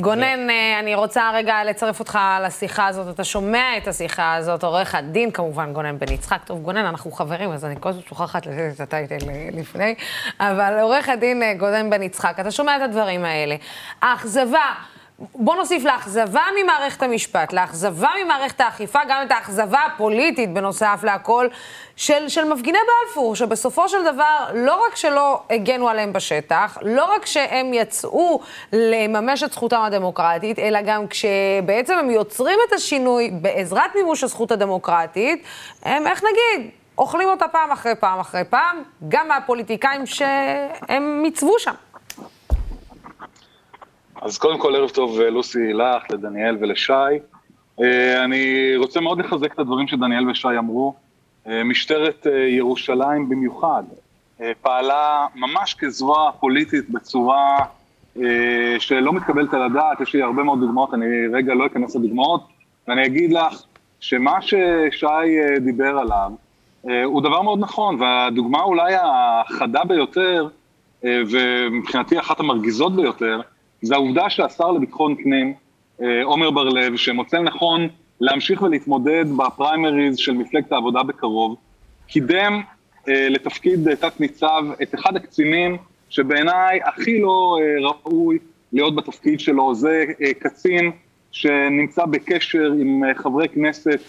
גונן, אה, אני רוצה רגע לצרף אותך לשיחה הזאת. אתה שומע את השיחה הזאת, עורך הדין כמובן, גונן בן יצחק. טוב, גונן, אנחנו חברים, אז אני כל הזמן שוכחת לתת את הטייטל אה, לפני. אבל עורך הדין אה, גונן בן יצחק, אתה שומע את הדברים האלה. האכזבה... בוא נוסיף לאכזבה ממערכת המשפט, לאכזבה ממערכת האכיפה, גם את האכזבה הפוליטית בנוסף להכל, של, של מפגיני בלפור, שבסופו של דבר לא רק שלא הגנו עליהם בשטח, לא רק שהם יצאו לממש את זכותם הדמוקרטית, אלא גם כשבעצם הם יוצרים את השינוי בעזרת מימוש הזכות הדמוקרטית, הם, איך נגיד, אוכלים אותה פעם אחרי פעם אחרי פעם, גם מהפוליטיקאים שהם עיצבו שם. אז קודם כל, ערב טוב אה, לוסי, לך, לדניאל ולשי. אה, אני רוצה מאוד לחזק את הדברים שדניאל ושי אמרו. אה, משטרת ירושלים במיוחד פעלה ממש כזרוע פוליטית בצורה שלא מתקבלת על הדעת, יש לי הרבה מאוד דוגמאות, אני רגע לא אכנס לדוגמאות, ואני אגיד לך שמה ששי דיבר עליו הוא דבר מאוד נכון, והדוגמה אולי החדה ביותר, ומבחינתי אחת המרגיזות ביותר, זה העובדה שהשר לביטחון פנים, אה, עומר בר-לב, שמוצא לנכון להמשיך ולהתמודד בפריימריז של מפלגת העבודה בקרוב, קידם אה, לתפקיד תת-ניצב את אחד הקצינים שבעיניי הכי לא אה, ראוי להיות בתפקיד שלו, זה קצין שנמצא בקשר עם חברי כנסת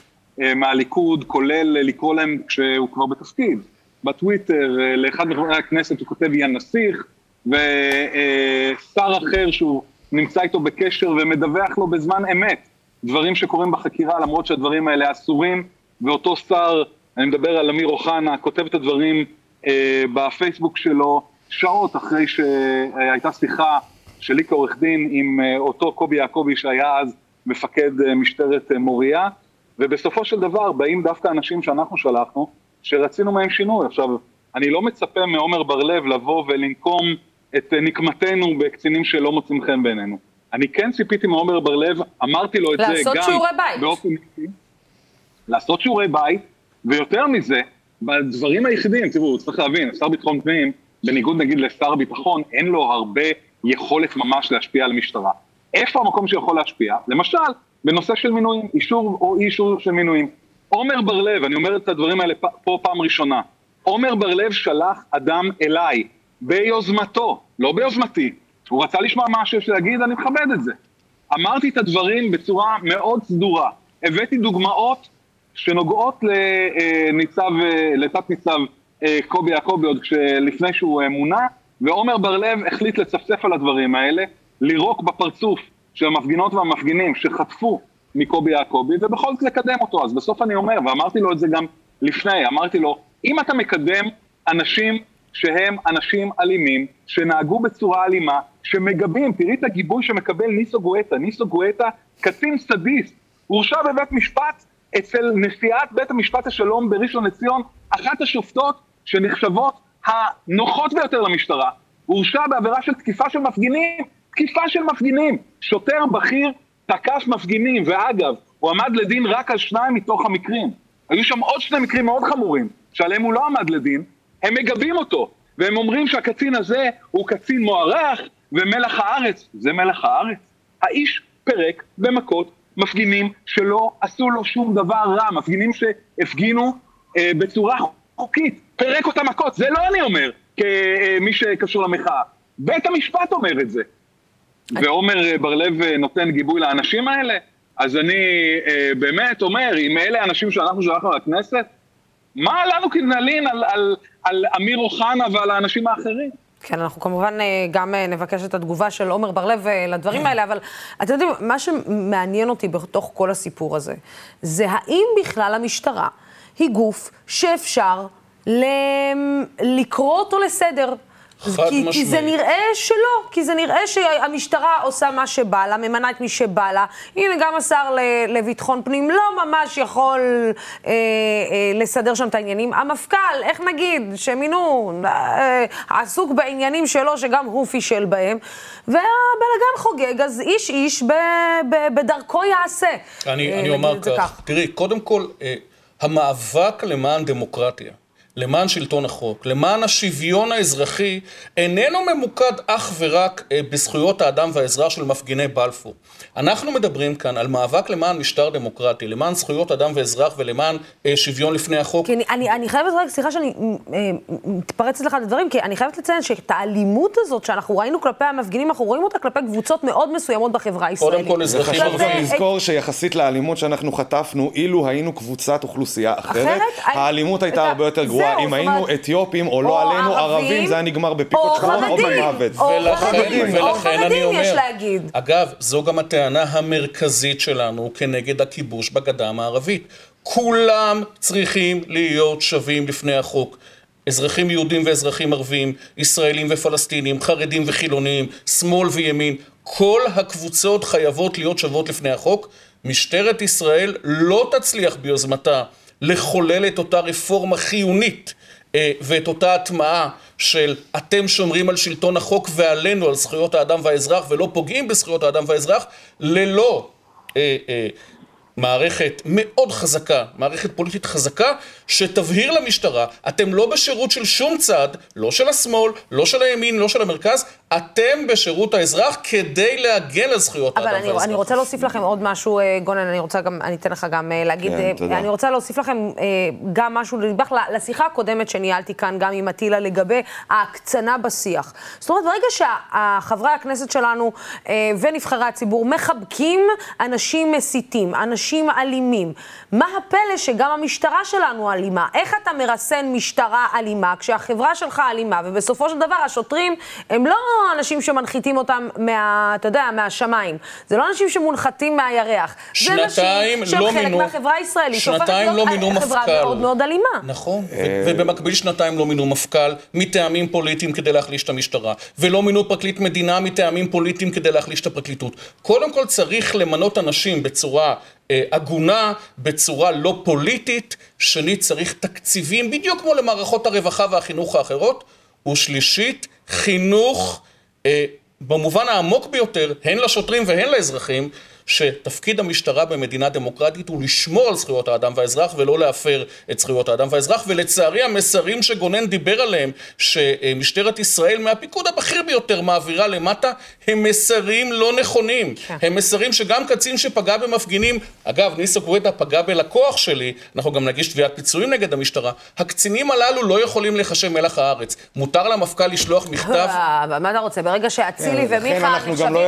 מהליכוד, כולל לקרוא להם כשהוא כבר בתפקיד. בטוויטר לאחד מחברי הכנסת הוא כותב יא נסיך, ושר אחר שהוא נמצא איתו בקשר ומדווח לו בזמן אמת דברים שקורים בחקירה, למרות שהדברים האלה אסורים, ואותו שר, אני מדבר על אמיר אוחנה, כותב את הדברים אה, בפייסבוק שלו שעות אחרי שהייתה שיחה שלי כעורך דין עם אה, אותו קובי יעקבי שהיה אז מפקד אה, משטרת אה, מוריה, ובסופו של דבר באים דווקא אנשים שאנחנו שלחנו, שרצינו מהם שינוי. עכשיו, אני לא מצפה מעומר בר-לב לבוא ולנקום את נקמתנו בקצינים שלא מוצאים חן בעינינו. אני כן ציפיתי מעומר בר-לב, אמרתי לו את זה גם... לעשות שיעורי בית. באופן. לעשות שיעורי בית, ויותר מזה, בדברים היחידים, תראו, צריך להבין, שר ביטחון פנים, בניגוד נגיד לשר ביטחון, אין לו הרבה יכולת ממש להשפיע על המשטרה. איפה המקום שיכול להשפיע? למשל, בנושא של מינויים, אישור או אי אישור של מינויים. עומר בר-לב, אני אומר את הדברים האלה פה פעם ראשונה, עומר בר-לב שלח אדם אליי, ביוזמתו, לא ביוזמתי. הוא רצה לשמוע מה שיש להגיד, אני מכבד את זה. אמרתי את הדברים בצורה מאוד סדורה. הבאתי דוגמאות שנוגעות לניצב, לתת ניצב אה, קובי יעקבי עוד לפני שהוא אה, מונה, ועומר בר-לב החליט לצפצף על הדברים האלה, לירוק בפרצוף של המפגינות והמפגינים שחטפו מקובי יעקבי, ובכל זאת לקדם אותו. אז בסוף אני אומר, ואמרתי לו את זה גם לפני, אמרתי לו, אם אתה מקדם אנשים שהם אנשים אלימים, שנהגו בצורה אלימה, שמגבים, תראי את הגיבוי שמקבל ניסו גואטה, ניסו גואטה, קצין סדיסט, הורשע בבית משפט אצל נשיאת בית המשפט השלום בראשון לציון, אחת השופטות שנחשבות הנוחות ביותר למשטרה, הורשע בעבירה של תקיפה של מפגינים, תקיפה של מפגינים, שוטר בכיר תקף מפגינים, ואגב, הוא עמד לדין רק על שניים מתוך המקרים. היו שם עוד שני מקרים מאוד חמורים, שעליהם הוא לא עמד לדין, הם מגבים אותו, והם אומרים שהקצין הזה הוא קצין מוערך ומלח הארץ. זה מלח הארץ? האיש פירק במכות מפגינים שלא עשו לו שום דבר רע, מפגינים שהפגינו אה, בצורה חוקית, פירק אותם מכות, זה לא אני אומר, כמי שקשור למחאה. בית המשפט אומר את זה. ועומר בר-לב נותן גיבוי לאנשים האלה, אז אני אה, באמת אומר, אם אלה האנשים שאנחנו שלחנו לכנסת, מה לנו כנלין על, על, על אמיר אוחנה ועל האנשים האחרים? כן, אנחנו כמובן אה, גם אה, נבקש את התגובה של עומר בר-לב אה, לדברים האלה, אבל אתם יודעים, מה שמעניין אותי בתוך כל הסיפור הזה, זה האם בכלל המשטרה היא גוף שאפשר לקרוא אותו לסדר חד כי, משמעית. כי זה נראה שלא, כי זה נראה שהמשטרה עושה מה שבא לה, ממנה את מי שבא לה. הנה, גם השר לביטחון פנים לא ממש יכול אה, אה, לסדר שם את העניינים. המפכ"ל, איך נגיד, שמינו, אה, עסוק בעניינים שלו, שגם הוא פישל בהם, והבלאגן חוגג, אז איש איש ב, ב, בדרכו יעשה. אני, אה, אני אומר זה כך, תראי, קודם כל, אה, המאבק למען דמוקרטיה. למען שלטון החוק, למען השוויון האזרחי, איננו ממוקד אך ורק אה, בזכויות האדם והאזרח של מפגיני בלפור. אנחנו מדברים כאן על מאבק למען משטר דמוקרטי, למען זכויות אדם ואזרח ולמען אה, שוויון לפני החוק. כי אני, אני, אני חייבת רק, סליחה שאני אה, מתפרצת לך לדברים, כי אני חייבת לציין שאת האלימות הזאת שאנחנו ראינו כלפי המפגינים, אנחנו רואים אותה כלפי קבוצות מאוד מסוימות בחברה הישראלית. קודם כל אזרחים חשוב גם לזכור שיחסית לאלימות שאנחנו חטפנו, אילו היינו קבוצת אוכלוסייה אחרת, אחרת, האלימות הייתה הרבה יותר גרועה. זהו, אם זאת היינו אומרת, אתיופים או לא עלינו ערבים, ערבים, זה היה נגמר בפיקות או שחורות או חרדים, במוות. או ולכן, חרדים, או אני חרדים אומר, יש להגיד. אגב, זו גם הטענה המרכזית שלנו כנגד הכיבוש בגדה המערבית. כולם צריכים להיות שווים לפני החוק. אזרחים יהודים ואזרחים ערבים, ישראלים ופלסטינים, חרדים וחילונים, שמאל וימין, כל הקבוצות חייבות להיות שוות לפני החוק. משטרת ישראל לא תצליח ביוזמתה לחולל את אותה רפורמה חיונית אה, ואת אותה הטמעה של אתם שומרים על שלטון החוק ועלינו על זכויות האדם והאזרח ולא פוגעים בזכויות האדם והאזרח ללא אה, אה, מערכת מאוד חזקה, מערכת פוליטית חזקה, שתבהיר למשטרה, אתם לא בשירות של שום צד, לא של השמאל, לא של הימין, לא של המרכז, אתם בשירות האזרח כדי להגן על זכויות אבל האדם אני, והאזרח. אני רוצה להוסיף לכם עוד משהו, אה, גונן, אני רוצה גם, אני אתן לך גם אה, להגיד, כן, אה. אני רוצה להוסיף לכם גם משהו לנדבך לשיחה הקודמת שניהלתי כאן, גם עם אטילה, לגבי ההקצנה בשיח. זאת אומרת, ברגע שחברי הכנסת שלנו ונבחרי הציבור מחבקים אנשים מסיתים, אנשים אלימים, מה הפלא שגם המשטרה שלנו אלימה? איך אתה מרסן משטרה אלימה כשהחברה שלך אלימה, ובסופו של דבר השוטרים הם לא אנשים שמנחיתים אותם מה, אתה יודע, מהשמיים. זה לא אנשים שמונחתים מהירח. זה אנשים שנתיים שהם לא חלק מינו- מהחברה הישראלית, שהופכת שנתיים להיות לא מינו חברה מפכ"ל. מאוד מאוד אלימה. נכון, ו- ובמקביל שנתיים לא מינו מפכ"ל מטעמים פוליטיים כדי להחליש את המשטרה, ולא מינו פרקליט מדינה מטעמים פוליטיים כדי להחליש את הפרקליטות. קודם כל צריך למנות אנשים בצורה אה, הגונה, בצורה לא פוליטית, שנית צריך תקציבים בדיוק כמו למערכות הרווחה והחינוך האחרות, ושלישית, חינוך אה, במובן העמוק ביותר, הן לשוטרים והן לאזרחים, שתפקיד המשטרה במדינה דמוקרטית הוא לשמור על זכויות האדם והאזרח ולא להפר את זכויות האדם והאזרח, ולצערי המסרים שגונן דיבר עליהם, שמשטרת ישראל מהפיקוד הבכיר ביותר מעבירה למטה, הם מסרים לא נכונים. כן. הם מסרים שגם קצין שפגע במפגינים, אגב, ניסו גואטה פגע בלקוח שלי, אנחנו גם נגיש תביעת פיצויים נגד המשטרה, הקצינים הללו לא יכולים לחשב מלח הארץ. מותר למפכ"ל לשלוח מכתב... מה אתה רוצה? ברגע שאצילי כן, ומיכה אנחנו גם לא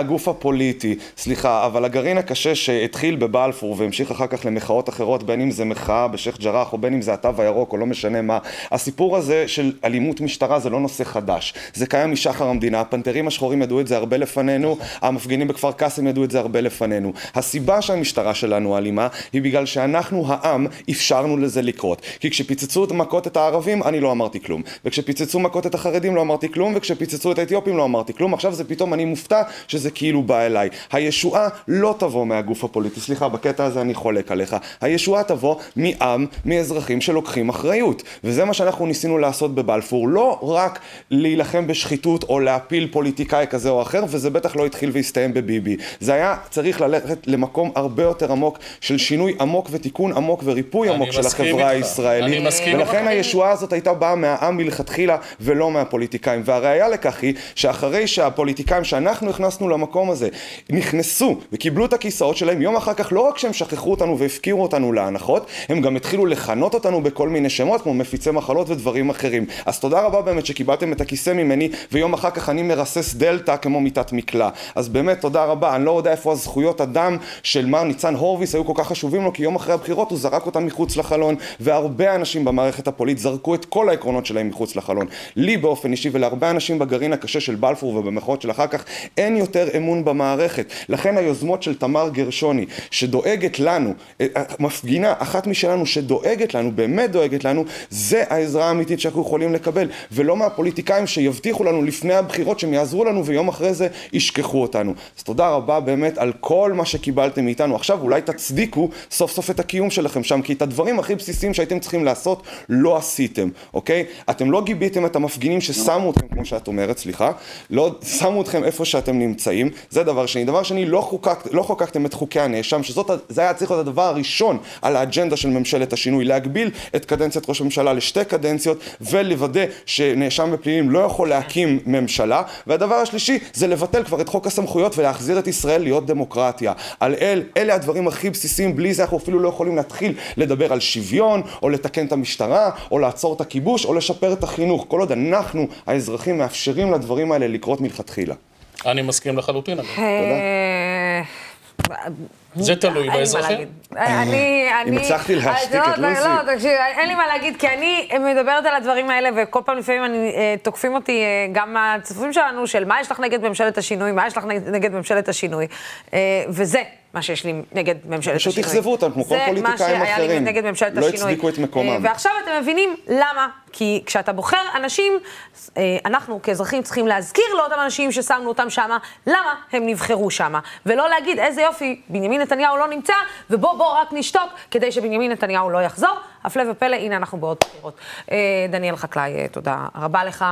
מהגוף הפוליטי. סליחה, אבל הגרעין הקשה שהתחיל בבלפור והמשיך אחר כך למחאות אחרות, בין אם זה מחאה בשייח' ג'ראח או בין אם זה התו הירוק או לא משנה מה, הסיפור הזה של אלימות משטרה זה לא נושא חדש. זה קיים משחר המדינה, הפנתרים השחורים ידעו את זה הרבה לפנינו, המפגינים בכפר קאסם ידעו את זה הרבה לפנינו. הסיבה שהמשטרה שלנו אלימה היא בגלל שאנחנו העם אפשרנו לזה לקרות. כי כשפיצצו את מכות את הערבים אני לא אמרתי כלום, וכשפיצצו מכות את החרדים לא אמרתי כלום, וכשפיצצו את האתיופים לא אמרתי כלום, עכשיו זה פתאום אני מופתע שזה כאילו בא אליי. הישועה לא תבוא מהגוף הפוליטי, סליחה, בקטע הזה אני חולק עליך. הישועה תבוא מעם, מאזרחים שלוקחים אחריות. וזה מה שאנחנו ניסינו לעשות בבלפור, לא רק להילחם בשחיתות או להפיל פוליטיקאי כזה או אחר, וזה בטח לא התחיל והסתיים בביבי. זה היה צריך ללכת למקום הרבה יותר עמוק של שינוי עמוק ותיקון עמוק וריפוי עמוק של החברה הישראלית. ולכן הישועה הזאת הייתה באה מהעם מלכתחילה ולא מהפוליטיקאים. והראיה לכך היא שאחרי שהפוליטיקאים שאנחנו הכנסנו למקום הזה נכנסו וקיבלו את הכיסאות שלהם, יום אחר כך לא רק שהם שכחו אותנו והפקירו אותנו להנחות, הם גם התחילו לכנות אותנו בכל מיני שמות כמו מפיצי מחלות ודברים אחרים. אז תודה רבה באמת שקיבלתם את הכיסא ממני ויום אחר כך אני מרסס דלתא כמו מיטת מקלע. אז באמת תודה רבה, אני לא יודע איפה הזכויות אדם של מר ניצן הורוביץ היו כל כך חשובים לו כי יום אחרי הבחירות הוא זרק אותם מחוץ לחלון והרבה אנשים במערכת הפוליטית זרקו את כל העקרונות שלהם מחוץ לחלון. לי באופן אישי ולהרבה אנשים בגרעין הקשה של בלפור ובמחאות של אחר כך אין יותר אמון במערכת. לכן היוזמות של תמר גרשוני שדואגת לנו, אה, מפגינה אחת משלנו שדואגת לנו, באמת דואגת לנו, זה העזרה האמיתית שאנחנו יכולים לקבל ולא מהפוליטיקאים שיבטיחו לנו לפני הבחירות שהם יעזרו לנו ויום אחרי זה ישכחו אותנו. אז תודה רבה באמת על כל מה שקיבלתם מאיתנו. עכשיו אולי תצדיקו סוף סוף את הקיום שלכם שם כי את הדברים הכי בסיסיים שהייתם צריכים לעשות לא עשיתם, אוקיי? אתם לא גיביתם את המפגינים ששמו אתכם, כמו שאת אומרת, סליחה, לא שמו אתכם איפה שאתם נמצאים, זה דבר שני. דבר שני, לא, חוקק, לא חוקקתם את חוקי הנאשם, שזה היה צריך להיות הדבר הראשון על האג'נדה של ממשלת השינוי, להגביל את קדנציית ראש הממשלה לשתי קדנציות ולוודא שנאשם בפלילים לא יכול להקים ממשלה, והדבר השלישי זה לבטל כבר את חוק הסמכויות ולהחזיר את ישראל להיות דמוקרטיה. על אל, אלה הדברים הכי בסיסיים, בלי זה אנחנו אפילו לא יכולים להתחיל לדבר על שוויון, או לתקן את המשטרה, או לעצור את הכיבוש, או לשפר את החינוך, כל עוד אנחנו, האזרחים, מאפשרים לדברים האלה לקרות מלכתחילה. אני מסכים לחלוטין, אגב. אה, תודה. זה תלוי באזרחים. אני, אני... אם הצלחתי להשתיק את לא, לוסי. לא, תקשיב, אין לי מה להגיד, כי אני מדברת על הדברים האלה, וכל פעם לפעמים אני, אה, תוקפים אותי אה, גם הצופים שלנו, של מה יש לך נגד ממשלת השינוי, מה יש לך נגד ממשלת השינוי. אה, וזה מה שיש לי נגד ממשלת פשוט השינוי. אכזבו אותם, כמו כל פוליטיקאים זה מה שהיה לי אחרים. נגד ממשלת לא השינוי. הצדיקו את מקומם. אה, ועכשיו אתם מבינים למה. כי כשאתה בוחר אנשים, אה, אנחנו כאזרחים צריכים להזכיר לאותם אנשים ששמנו אותם שמה, למה הם נבחרו שמה. ולא להגיד, איזה יופי, בנימין נתניהו לא נמצא, ובוא בוא רק נשתוק כדי שבנימין נתניהו לא יחזור. הפלא ופלא, הנה אנחנו בעוד בחירות. אה, דניאל חקלאי, תודה רבה לך.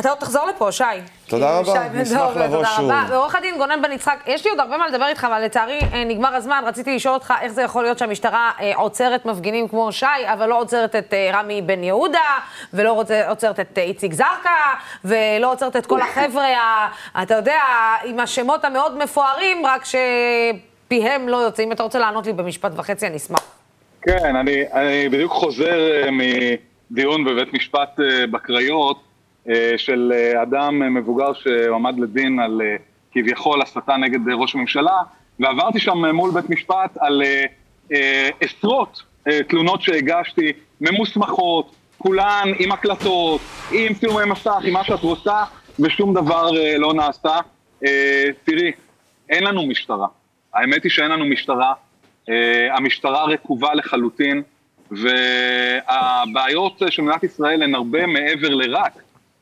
אתה עוד תחזור לפה, שי. תודה כי רבה, נשמח לבוא תודה שוב. רבה. ועורך הדין גונן בן יצחק, יש לי עוד הרבה מה לדבר איתך, אבל לצערי אה, נגמר הזמן. רציתי לשאול אותך איך זה יכול להיות שהמשטרה אה, עוצרת מפגינים כמו שי, אבל לא עוצרת את אה, רמי בן יהודה, ולא רוצה- עוצרת את איציק זרקא, ולא עוצרת את כל החבר'ה, ה- אתה יודע, עם השמות המאוד מפוארים, רק שפיהם לא יוצאים. אם אתה רוצה לענות לי במשפט וחצי, אני אשמח. כן, אני, אני בדיוק חוזר מדיון בבית משפט בקריות של אה, אדם אה, מבוגר שהועמד לדין על אה, כביכול הסתה נגד אה, ראש הממשלה, ועברתי שם אה, מול בית משפט על אה, אה, עשרות אה, תלונות שהגשתי, ממוסמכות, כולן עם הקלטות, עם צילומי מסך, עם מה שאת רוצה, ושום דבר אה, לא נעשה. אה, תראי, אין לנו משטרה. האמת היא שאין לנו משטרה. המשטרה רקובה לחלוטין, והבעיות של מדינת ישראל הן הרבה מעבר לרק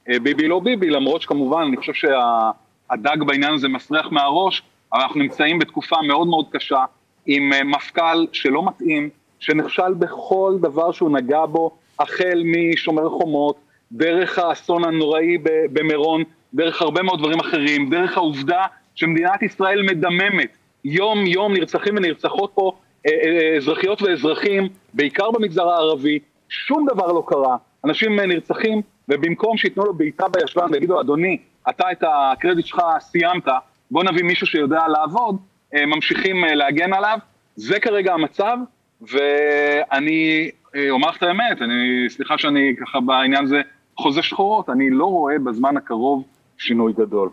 ביבי לא ביבי, למרות שכמובן אני חושב שהדג בעניין הזה מסריח מהראש, אבל אנחנו נמצאים בתקופה מאוד מאוד קשה עם uh, מפכ"ל שלא מתאים, שנכשל בכל דבר שהוא נגע בו, החל משומר חומות, דרך האסון הנוראי במירון, דרך הרבה מאוד דברים אחרים, דרך העובדה שמדינת ישראל מדממת. יום יום נרצחים ונרצחות פה אה, אה, אזרחיות ואזרחים, בעיקר במגזר הערבי, שום דבר לא קרה. אנשים אה, נרצחים, ובמקום שייתנו לו בעיטה בישבן ויגידו, אדוני, אתה את הקרדיט שלך סיימת, בוא נביא מישהו שיודע לעבוד, אה, ממשיכים אה, להגן עליו. זה כרגע המצב, ואני אה, אומר לך את האמת, אני, סליחה שאני ככה בעניין הזה חוזה שחורות, אני לא רואה בזמן הקרוב שינוי גדול.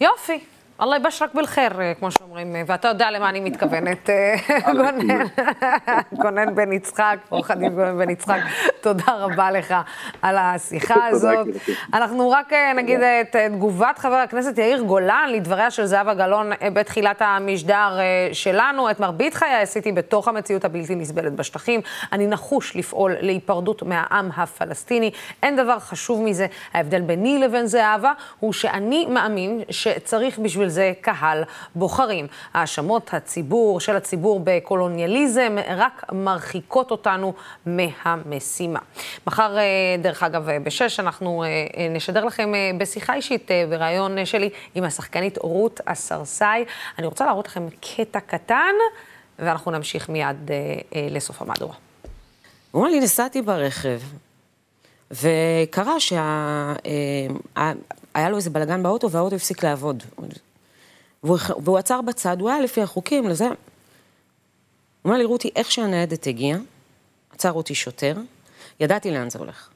יופי. אללה יבשרק בלחיר, אה, כמו שאומרים, אה, ואתה יודע למה אני מתכוונת, אה, גונן, גונן בן יצחק, עורך הדין גונן בן יצחק, תודה רבה לך על השיחה הזאת. אנחנו רק נגיד את תגובת חבר הכנסת יאיר גולן לדבריה של זהבה גלאון בתחילת המשדר שלנו. את מרבית חיי עשיתי בתוך המציאות הבלתי נסבלת בשטחים. אני נחוש לפעול להיפרדות מהעם הפלסטיני. אין דבר חשוב מזה. ההבדל ביני לבין זהבה הוא שאני מאמין שצריך בשביל זה קהל בוחרים. האשמות הציבור של הציבור בקולוניאליזם רק מרחיקות אותנו מהמשימה. מחר, אה, דרך אגב, אה, בשש, אנחנו אה, נשדר לכם בשיחה אישית בריאיון שלי עם השחקנית רות אסרסאי. אני רוצה להראות לכם קטע קטן, ואנחנו נמשיך מיד לסוף המהדורה. הוא אמר לי, נסעתי ברכב, וקרה שהיה לו איזה בלאגן באוטו, והאוטו הפסיק לעבוד. והוא, והוא עצר בצד, הוא היה לפי החוקים, לזה. הוא אומר לי, רותי, איך שהניידת הגיעה, עצר אותי שוטר, ידעתי לאן זה הולך.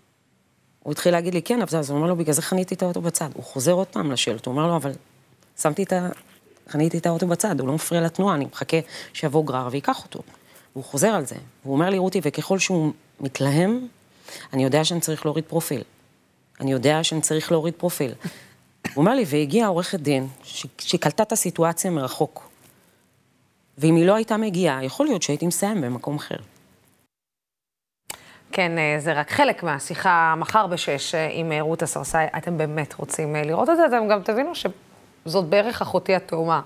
הוא התחיל להגיד לי, כן, אבל אז הוא אומר לו, בגלל זה חניתי את האוטו בצד. הוא חוזר עוד פעם לשאלות, הוא אומר לו, אבל שמתי את ה... חניתי את האוטו בצד, הוא לא מפריע לתנועה, אני מחכה שיבוא גרר וייקח אותו. והוא חוזר על זה. הוא אומר לי, רותי, וככל שהוא מתלהם, אני יודע שאני צריך להוריד פרופיל. אני יודע שאני צריך להוריד פרופיל. הוא אומר לי, והגיעה עורכת דין, ש- שהיא קלטה את הסיטואציה מרחוק. ואם היא לא הייתה מגיעה, יכול להיות שהייתי מסיים במקום אחר. כן, אה, זה רק חלק מהשיחה מחר בשש אה, עם אה, רות אסרסאי. אתם באמת רוצים לראות את זה, אתם גם תבינו שזאת בערך אחותי התאומה.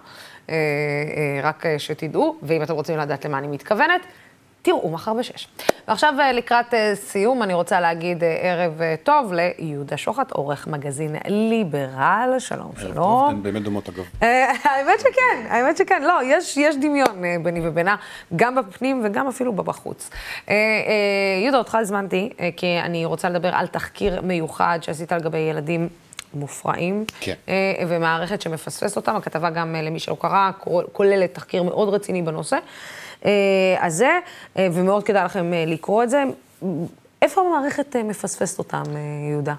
רק שתדעו, ואם אתם רוצים לדעת למה אני מתכוונת, תראו מחר בשש. ועכשיו אה, לקראת אה, סיום, אני רוצה להגיד אה, ערב טוב ליהודה שוחט, עורך מגזין ליברל. שלום, שלום. הן באמת דומות אגב. האמת שכן, האמת שכן. לא, יש, יש דמיון ביני ובינה, גם בפנים וגם אפילו בבחוץ. יהודה, אותך הזמנתי, כי אני רוצה לדבר על תחקיר מיוחד שעשית לגבי ילדים. מופרעים, כן. ומערכת שמפספסת אותם, הכתבה גם למי שלא קרא, כולל- כוללת תחקיר מאוד רציני בנושא הזה, אה, ומאוד כדאי לכם אה, לקרוא את זה. איפה המערכת אה, מפספסת אותם, אה, יהודה?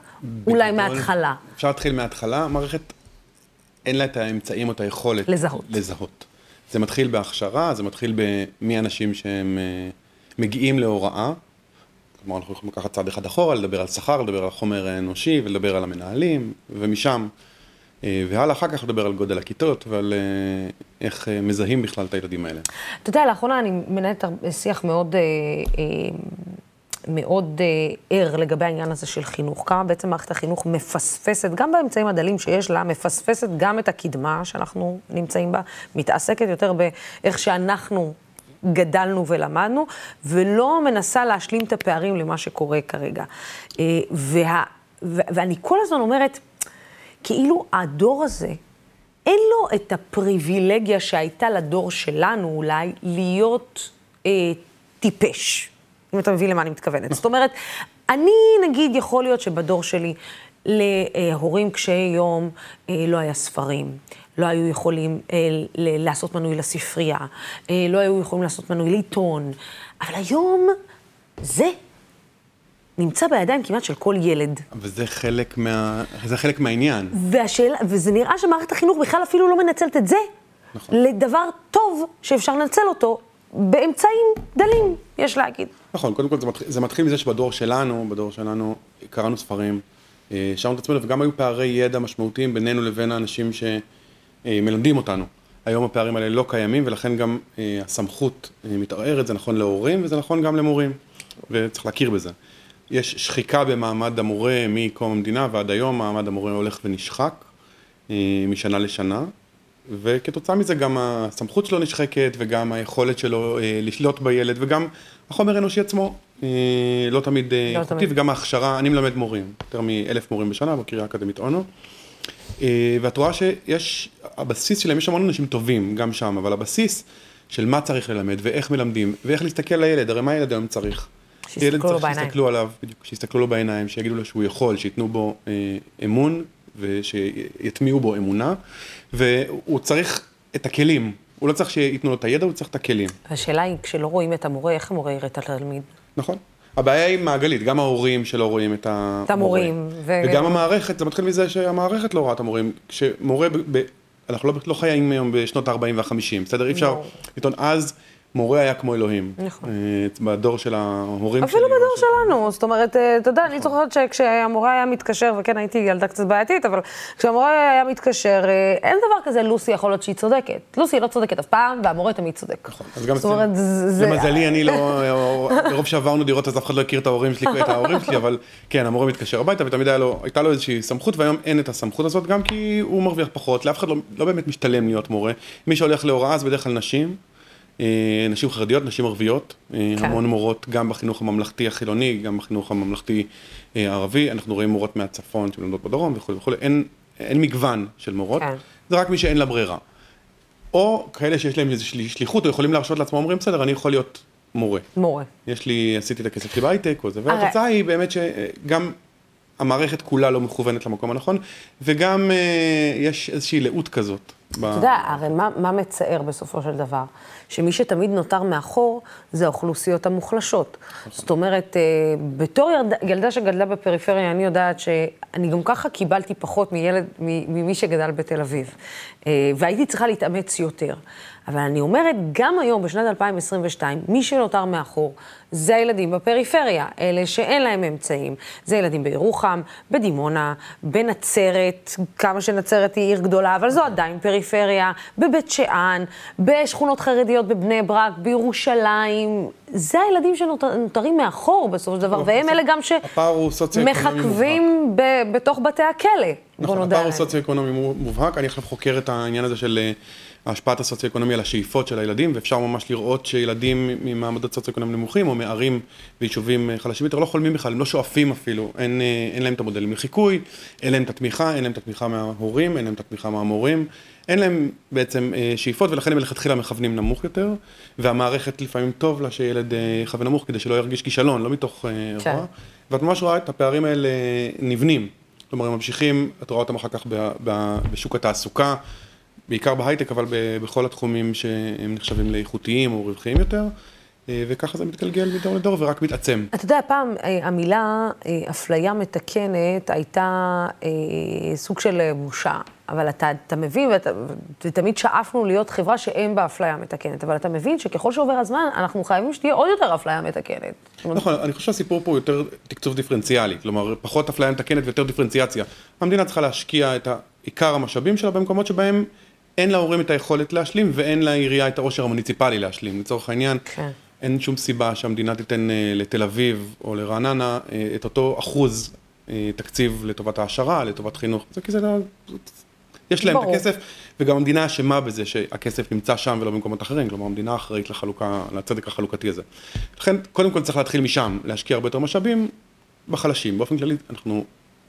אולי מההתחלה. אפשר להתחיל מההתחלה, המערכת אין לה את האמצעים או את היכולת לזהות. לזהות. זה מתחיל בהכשרה, זה מתחיל במי אנשים שהם אה, מגיעים להוראה. כלומר, אנחנו יכולים לקחת צעד אחד אחורה, לדבר על שכר, לדבר על חומר האנושי ולדבר על המנהלים, ומשם אה, והלאה, אחר כך לדבר על גודל הכיתות ועל אה, איך אה, מזהים בכלל את הילדים האלה. אתה יודע, לאחרונה אני מנהלת שיח מאוד, אה, אה, מאוד אה, ער לגבי העניין הזה של חינוך. כמה בעצם מערכת החינוך מפספסת, גם באמצעים הדלים שיש לה, מפספסת גם את הקדמה שאנחנו נמצאים בה, מתעסקת יותר באיך שאנחנו גדלנו ולמדנו, ולא מנסה להשלים את הפערים למה שקורה כרגע. אה, וה, ו, ואני כל הזמן אומרת, כאילו הדור הזה, אין לו את הפריבילגיה שהייתה לדור שלנו אולי להיות אה, טיפש, אם אתה מבין למה אני מתכוונת. זאת אומרת, אני נגיד, יכול להיות שבדור שלי, להורים קשי יום אה, לא היה ספרים, לא היו יכולים אה, לעשות מנוי לספרייה, אה, לא היו יכולים לעשות מנוי לעיתון, אבל היום זה נמצא בידיים כמעט של כל ילד. וזה חלק, מה... זה חלק מהעניין. והשאלה, וזה נראה שמערכת החינוך בכלל אפילו לא מנצלת את זה נכון. לדבר טוב שאפשר לנצל אותו באמצעים דלים, יש להגיד. נכון, קודם כל זה מתחיל, זה מתחיל מזה שבדור שלנו, בדור שלנו, קראנו ספרים, אה, שרנו את עצמנו, וגם היו פערי ידע משמעותיים בינינו לבין האנשים שמלמדים אותנו. היום הפערים האלה לא קיימים, ולכן גם אה, הסמכות אה, מתערערת, זה נכון להורים וזה נכון גם למורים, וצריך להכיר בזה. יש שחיקה במעמד המורה מקום המדינה ועד היום, מעמד המורה הולך ונשחק אה, משנה לשנה, וכתוצאה מזה גם הסמכות שלו נשחקת וגם היכולת שלו אה, לשלוט בילד וגם החומר האנושי עצמו אה, לא תמיד לא איכותי. וגם ההכשרה, אני מלמד מורים, יותר מאלף מורים בשנה בקריה האקדמית אונו. ואת רואה שיש הבסיס שלהם, יש המון אנשים טובים גם שם, אבל הבסיס של מה צריך ללמד ואיך מלמדים ואיך להסתכל לילד, הרי מה ילד היום צריך? שיסתכלו ילד צריך בעיניים. שיסתכלו עליו, בדיוק, שיסתכלו לו בעיניים, שיגידו לו שהוא יכול, שייתנו בו אה, אמון ושיטמיעו בו אמונה, והוא צריך את הכלים, הוא לא צריך שייתנו לו את הידע, הוא צריך את הכלים. השאלה היא, כשלא רואים את המורה, איך המורה יראה את התלמיד? נכון. הבעיה היא מעגלית, גם ההורים שלא רואים את המורה. את המורים. ו- וגם המערכת, זה מתחיל מזה שהמערכת לא רואה את המורים. כשמורה, ב, ב, אנחנו לא, לא חיים היום בשנות ה-40 וה-50, בסדר? אי אפשר. לטעון, אז מורה היה כמו אלוהים. נכון. אה, בדור של ההורים אפילו בדור שלנו, זאת אומרת, אה, אתה יודע, אני זוכרת שכשהמורה היה מתקשר, וכן הייתי ילדה קצת בעייתית, אבל כשהמורה היה מתקשר, אה, אין דבר כזה, לוסי יכול להיות שהיא צודקת. לוסי לא צודקת אף פעם, והמורה תמיד צודק. אז גם זאת אומרת, זה- למזלי, אני לא, מרוב שעברנו דירות אז אף אחד לא הכיר את ההורים שלי, את ההורים שלי, אבל כן, המורה מתקשר הביתה ותמיד לו, הייתה לו איזושהי סמכות, והיום אין את הסמכות הזאת, גם כי הוא מרוויח פחות, לאף אחד לא, לא באמת משתלם להיות מורה. מי שהולך להוראה זה בדרך כלל נשים, נשים חרדיות, נשים ערביות, אה, כן. המון מורות גם בחינוך הממלכתי החילוני, גם בחינוך הממלכתי אה, הערבי, אנחנו רואים מורות מהצפון שלומדות בדרום וכולי וכולי, אין, אין מגוון של מורות, כן. זה רק מי שאין לה ברירה. או כאלה שיש להם איזושהי שליחות, או יכולים להרשות לעצמם, אומרים, בסדר, אני יכול להיות מורה. מורה. יש לי, עשיתי את הכסף שלי בהייטק, או זה, והתוצאה היא באמת שגם המערכת כולה לא מכוונת למקום הנכון, וגם אה, יש איזושהי לאות כזאת. ב- אתה יודע, הרי מה, מה מצער בסופו של דבר? שמי שתמיד נותר מאחור זה האוכלוסיות המוחלשות. זאת אומרת, אה, בתור ילדה, שגדלה בפריפריה, אני יודעת שאני גם ככה קיבלתי פחות מילד, ממי שגדל בתל אביב. אה, והייתי צריכה להתאמץ יותר. אבל אני אומרת, גם היום, בשנת 2022, מי שנותר מאחור זה הילדים בפריפריה, אלה שאין להם אמצעים. זה ילדים בירוחם, בדימונה, בנצרת, כמה שנצרת היא עיר גדולה, אבל זו עדיין פריפריה, בבית שאן, בשכונות חרדיות בבני ברק, בירושלים. זה הילדים שנותרים מאחור בסופו של דבר, והם אלה גם. שמחכבים בתוך בתי הכלא. נכון, הפער הוא. סוציו-אקונומי מו- מובהק, אני עכשיו חוקר את העניין הזה של אה, השפעת הסוציו-אקונומי על השאיפות של הילדים, ואפשר ממש לראות שילדים ממעמדות סוציו-אקונומיים נמוכים, או מערים ויישובים חלשים יותר, לא חולמים בכלל, הם לא שואפים אפילו, אין, אה, אין להם את המודלים לחיקוי, אין להם את התמיכה, אין להם את התמיכה מההורים, אין להם את התמיכה מהמורים, אין להם בעצם אה, שאיפות, ולכן הם מלכתחילה מכוונים נמוך יותר, והמערכת לפעמים טוב לה שילד אה, יכוון נמוך, כדי שלא ירגיש כישלון, לא מתוך אה, כן. רוע. ואת ממש רואה את הפערים האלה נבנים. כלומר, הם ממשיכים, את רואה אותם אחר כך ב- ב- בשוק התעסוקה, בעיקר בהייטק, אבל בכל התחומים שהם נחשבים לאיכותיים או רווחיים יותר, אה, וככה זה מתגלגל מדור לדור ורק מתעצם. אתה יודע, פעם אה, המילה אה, אפליה מתקנת הייתה סוג של בושה, אבל אתה, אתה מבין, ואתה, ותמיד שאפנו להיות חברה שאין בה אפליה מתקנת, אבל אתה מבין שככל שעובר הזמן, אנחנו חייבים שתהיה עוד יותר אפליה מתקנת. נכון, אני חושב שהסיפור פה הוא יותר תקצוב דיפרנציאלי, כלומר, פחות אפליה מתקנת ויותר דיפרנציאציה. המדינה צריכה להשקיע את עיקר המשאבים שלה במקומות שבהם אין להורים את היכולת להשלים ואין לעירייה את העושר המוניציפלי להשלים. לצורך העניין, כן. אין שום סיבה שהמדינה תיתן אה, לתל אביב או לרעננה אה, את אותו אחוז אה, תקציב לטובת העשרה, לטובת חינוך. זה כי זה לא... יש להם ברור. את הכסף, וגם המדינה אשמה בזה שהכסף נמצא שם ולא במקומות אחרים, כלומר המדינה אחראית לחלוקה, לצדק החלוקתי הזה. לכן, קודם כל צריך להתחיל משם, להשקיע הרבה יותר משאבים בחלשים. באופן כללי, אנחנו,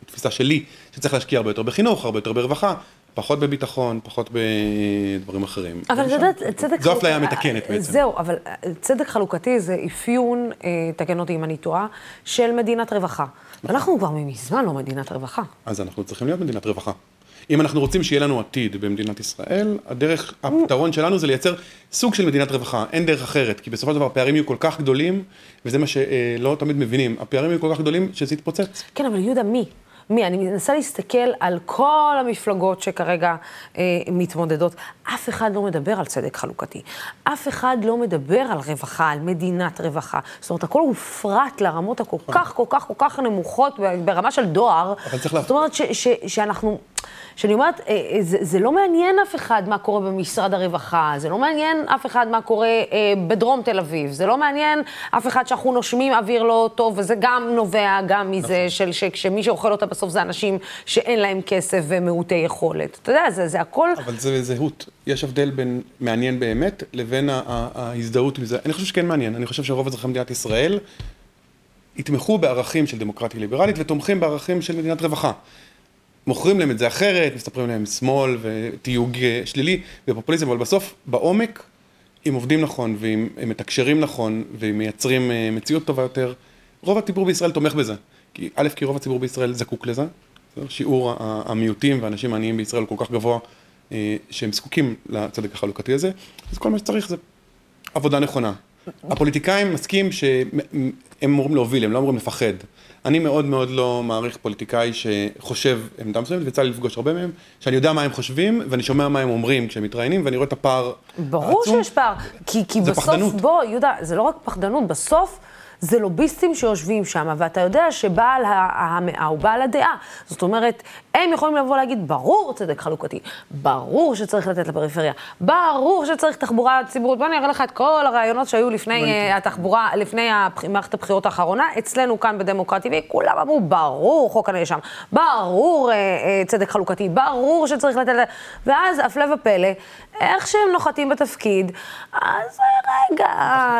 תפיסה שלי, שצריך להשקיע הרבה יותר בחינוך, הרבה יותר ברווחה, פחות בביטחון, פחות בדברים אחרים. אבל אתה יודע, צדק... זו אפליה מתקנת בעצם. זהו, אבל אה, צדק חלוקתי זה אפיון, אה, תקן אותי אם אני טועה, של מדינת רווחה. ואנחנו כבר מזמן לא מדינת רווחה. אז אנחנו צריכים להיות מדינת רווחה. אם אנחנו רוצים שיהיה לנו עתיד במדינת ישראל, הדרך, הפתרון שלנו זה לייצר סוג של מדינת רווחה, אין דרך אחרת, כי בסופו של דבר הפערים יהיו כל כך גדולים, וזה מה שלא תמיד מבינים, הפערים יהיו כל כך גדולים שזה יתפוצץ. כן, אבל יהודה, מי? מי? אני מנסה להסתכל על כל המפלגות שכרגע אה, מתמודדות. אף אחד לא מדבר על צדק חלוקתי. אף אחד לא מדבר על רווחה, על מדינת רווחה. זאת אומרת, הכל הופרט לרמות הכל כך, כל כך, כל כך נמוכות, ברמה של דואר. זאת אומרת ש, ש, שאנחנו... שאני אומרת, אה, אה, זה, זה לא מעניין אף אחד מה קורה במשרד הרווחה, זה לא מעניין אף אחד מה קורה אה, בדרום תל אביב, זה לא מעניין אף אחד שאנחנו נושמים אוויר לא טוב, וזה גם נובע גם מזה של, ש, שמי שאוכל אותה בסוף זה אנשים שאין להם כסף ומעוטי יכולת. אתה יודע, זה, זה הכל... אבל זה זהות. יש הבדל בין מעניין באמת לבין ההזדהות עם זה. אני חושב שכן מעניין. אני חושב שרוב אזרחי מדינת ישראל יתמכו בערכים של דמוקרטיה ליברלית ותומכים בערכים של מדינת רווחה. מוכרים להם את זה אחרת, מספרים להם שמאל ותיוג אה, שלילי ופופוליזם, אבל בסוף, בעומק, אם עובדים נכון, ואם מתקשרים נכון, ואם מייצרים אה, מציאות טובה יותר, רוב הציבור בישראל תומך בזה. כי א', כי רוב הציבור בישראל זקוק לזה? שיעור המיעוטים והאנשים העניים בישראל הוא כל כך גבוה, שהם זקוקים לצדק החלוקתי הזה, אז כל מה שצריך זה עבודה נכונה. הפוליטיקאים מסכים שהם אמורים להוביל, הם לא אמורים לפחד. אני מאוד מאוד לא מעריך פוליטיקאי שחושב עמדה מסוימת, ויצא לי לפגוש הרבה מהם, שאני יודע מה הם חושבים, ואני שומע מה הם אומרים כשהם מתראיינים, ואני רואה את הפער ברור העצום. שיש פער, כי, כי זה בסוף, פחדנות. בוא, יהודה, זה לא רק פחדנות, בסוף זה לוביסטים שיושבים שם, ואתה יודע שבעל המאה הוא בעל הדעה. זאת אומרת, הם יכולים לבוא להגיד, ברור צדק חלוקתי, ברור שצריך לתת לפריפריה, ברור שצריך תחבורה ציבורית. בוא אני אראה לך את כל הרעיונות שהיו לפני uh, התחבורה, לפני מערכת הבחירות האחרונה, אצלנו כאן בדמוקרטי, וכולם אמרו, ברור חוק הנאשם, ברור uh, uh, צדק חלוקתי, ברור שצריך לתת... ואז, הפלא ופלא, איך שהם נוחתים בתפקיד, אז רגע...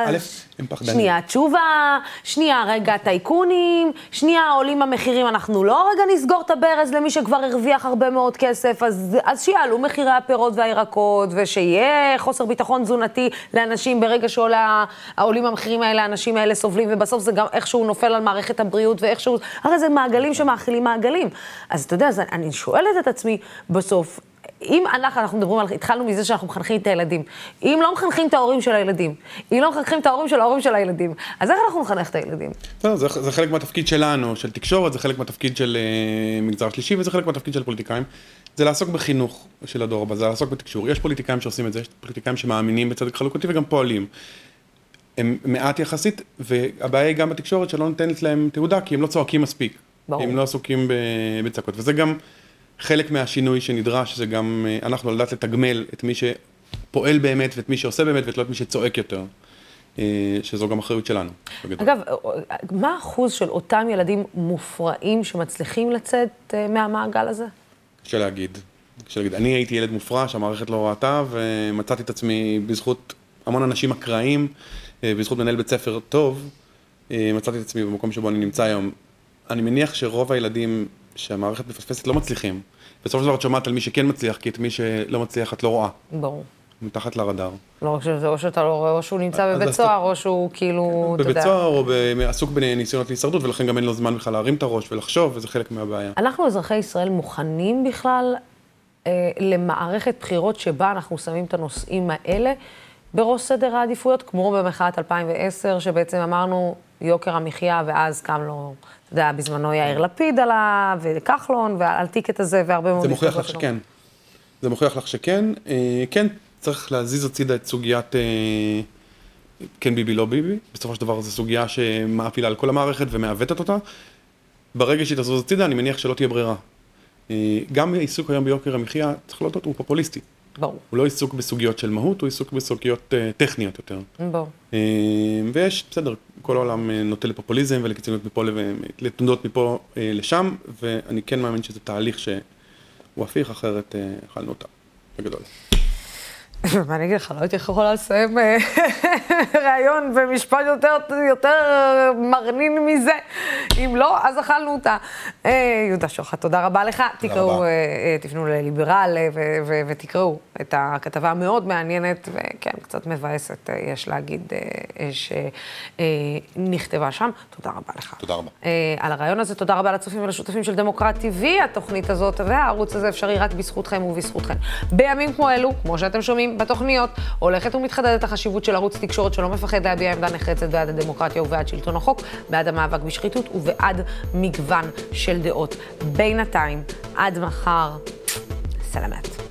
א', הם פחדנים. שנייה תשובה, שנייה רגע טייקונים, שנייה עולים המחירים, אנחנו לא רגע נסגור את הברז למי שכבר הרוויח הרבה מאוד כסף, אז, אז שיעלו מחירי הפירות והירקות, ושיהיה חוסר ביטחון תזונתי לאנשים ברגע שעולים המחירים האלה, האנשים האלה סובלים, ובסוף זה גם איכשהו נופל על מערכת הבריאות, ואיכשהו, הרי זה מעגלים שמאכילים מעגלים. אז אתה יודע, אז אני שואלת את עצמי בסוף, אם אנחנו, אנחנו מדברים על, התחלנו מזה שאנחנו מחנכים את הילדים. אם לא מחנכים את ההורים של הילדים, אם לא מחנכים את ההורים של ההורים של הילדים, אז איך אנחנו נחנך את הילדים? בסדר, זה, זה חלק מהתפקיד שלנו, של תקשורת, זה חלק מהתפקיד של uh, מגזר שלישי וזה חלק מהתפקיד של פוליטיקאים. זה לעסוק בחינוך של הדור הבא, זה לעסוק בתקשור. יש פוליטיקאים שעושים את זה, יש פוליטיקאים שמאמינים בצדק חלוקתי וגם פועלים. הם מעט יחסית, והבעיה היא גם בתקשורת שלא נותנת להם תעודה, כי הם לא צועקים מספיק. ברור. הם לא עסוקים בצעקות. וזה גם חלק מהשינוי שנדרש, זה גם אה, אנחנו לדעת לתגמל את מי שפועל באמת ואת מי שעושה באמת ולא את מי שצועק יותר. אה, שזו גם אחריות שלנו. בגדול. אגב, מה האחוז של אותם ילדים מופרעים שמצליחים לצאת אה, מהמעגל הזה? קשה להגיד. קשה להגיד. אני הייתי ילד מופרע שהמערכת לא ראתה, ומצאתי את עצמי בזכות המון אנשים אקראיים, בזכות מנהל בית ספר טוב, מצאתי את עצמי במקום שבו אני נמצא היום. אני מניח שרוב הילדים שהמערכת מפספסת לא מצליחים. בסופו של דבר את שומעת על מי שכן מצליח, כי את מי שלא מצליח את לא רואה. ברור. מתחת לרדאר. לא רק שזה, או שאתה לא רואה, או שהוא נמצא בבית סוהר, או שהוא כאילו, אתה בבית יודע. סוהר או עסוק בניסיונות להישרדות, ולכן גם אין לו זמן בכלל להרים את הראש ולחשוב, וזה חלק מהבעיה. אנחנו, אזרחי ישראל, מוכנים בכלל אה, למערכת בחירות שבה אנחנו שמים את הנושאים האלה בראש סדר העדיפויות, כמו במחאת 2010, שבעצם אמרנו יוקר המחיה, ואז קם לו, אתה יודע, בזמנו יאיר לפיד עליו, וכחלון, ועל הטיקט הזה, והרבה מאוד... זה מוכיח לך. שכן. זה מוכיח לך שכן. אה, כן, צריך להזיז הצידה את סוגיית אה, כן ביבי, לא ביבי. בסופו של דבר זו סוגיה שמעפילה על כל המערכת ומעוותת אותה. ברגע שהיא תזוז הצידה, אני מניח שלא תהיה ברירה. אה, גם העיסוק היום ביוקר המחיה, צריך להודות, הוא פופוליסטי. ברור. הוא לא עיסוק בסוגיות של מהות, הוא עיסוק בסוגיות אה, טכניות יותר. ברור. אה, ויש, בסדר, כל העולם אה, נוטה לפופוליזם ולקיצוניות מפה, לתנודות מפה אה, לשם, ואני כן מאמין שזה תהליך שהוא הפיך, אחרת אה, אכלנו אותה, בגדול. מה אני אגיד לך, לא הייתי יכולה לסיים אה, ראיון במשפט יותר, יותר מרנין מזה. אם לא, אז אכלנו אותה. אה, יהודה שוחט, תודה רבה לך. תקראו, רבה. אה, אה, תפנו לליברל אה, ותקראו את הכתבה המאוד מעניינת, וכן, קצת מבאסת, אה, יש להגיד, אה, שנכתבה שם. תודה רבה לך. תודה רבה. אה, על הרעיון הזה. תודה רבה לצופים ולשותפים של דמוקרט TV. התוכנית הזאת והערוץ הזה אפשרי רק בזכותכם ובזכותכם. בימים כמו אלו, כמו שאתם שומעים בתוכניות, הולכת ומתחדדת החשיבות של ערוץ תקשורת שלא מפחד להביע עמדה נחרצת בעד הדמוקרטיה ובעד שלטון החוק, בעד המאבק בשחיתות ובעד מגוון של דעות. בינתיים, עד מחר, סלמת.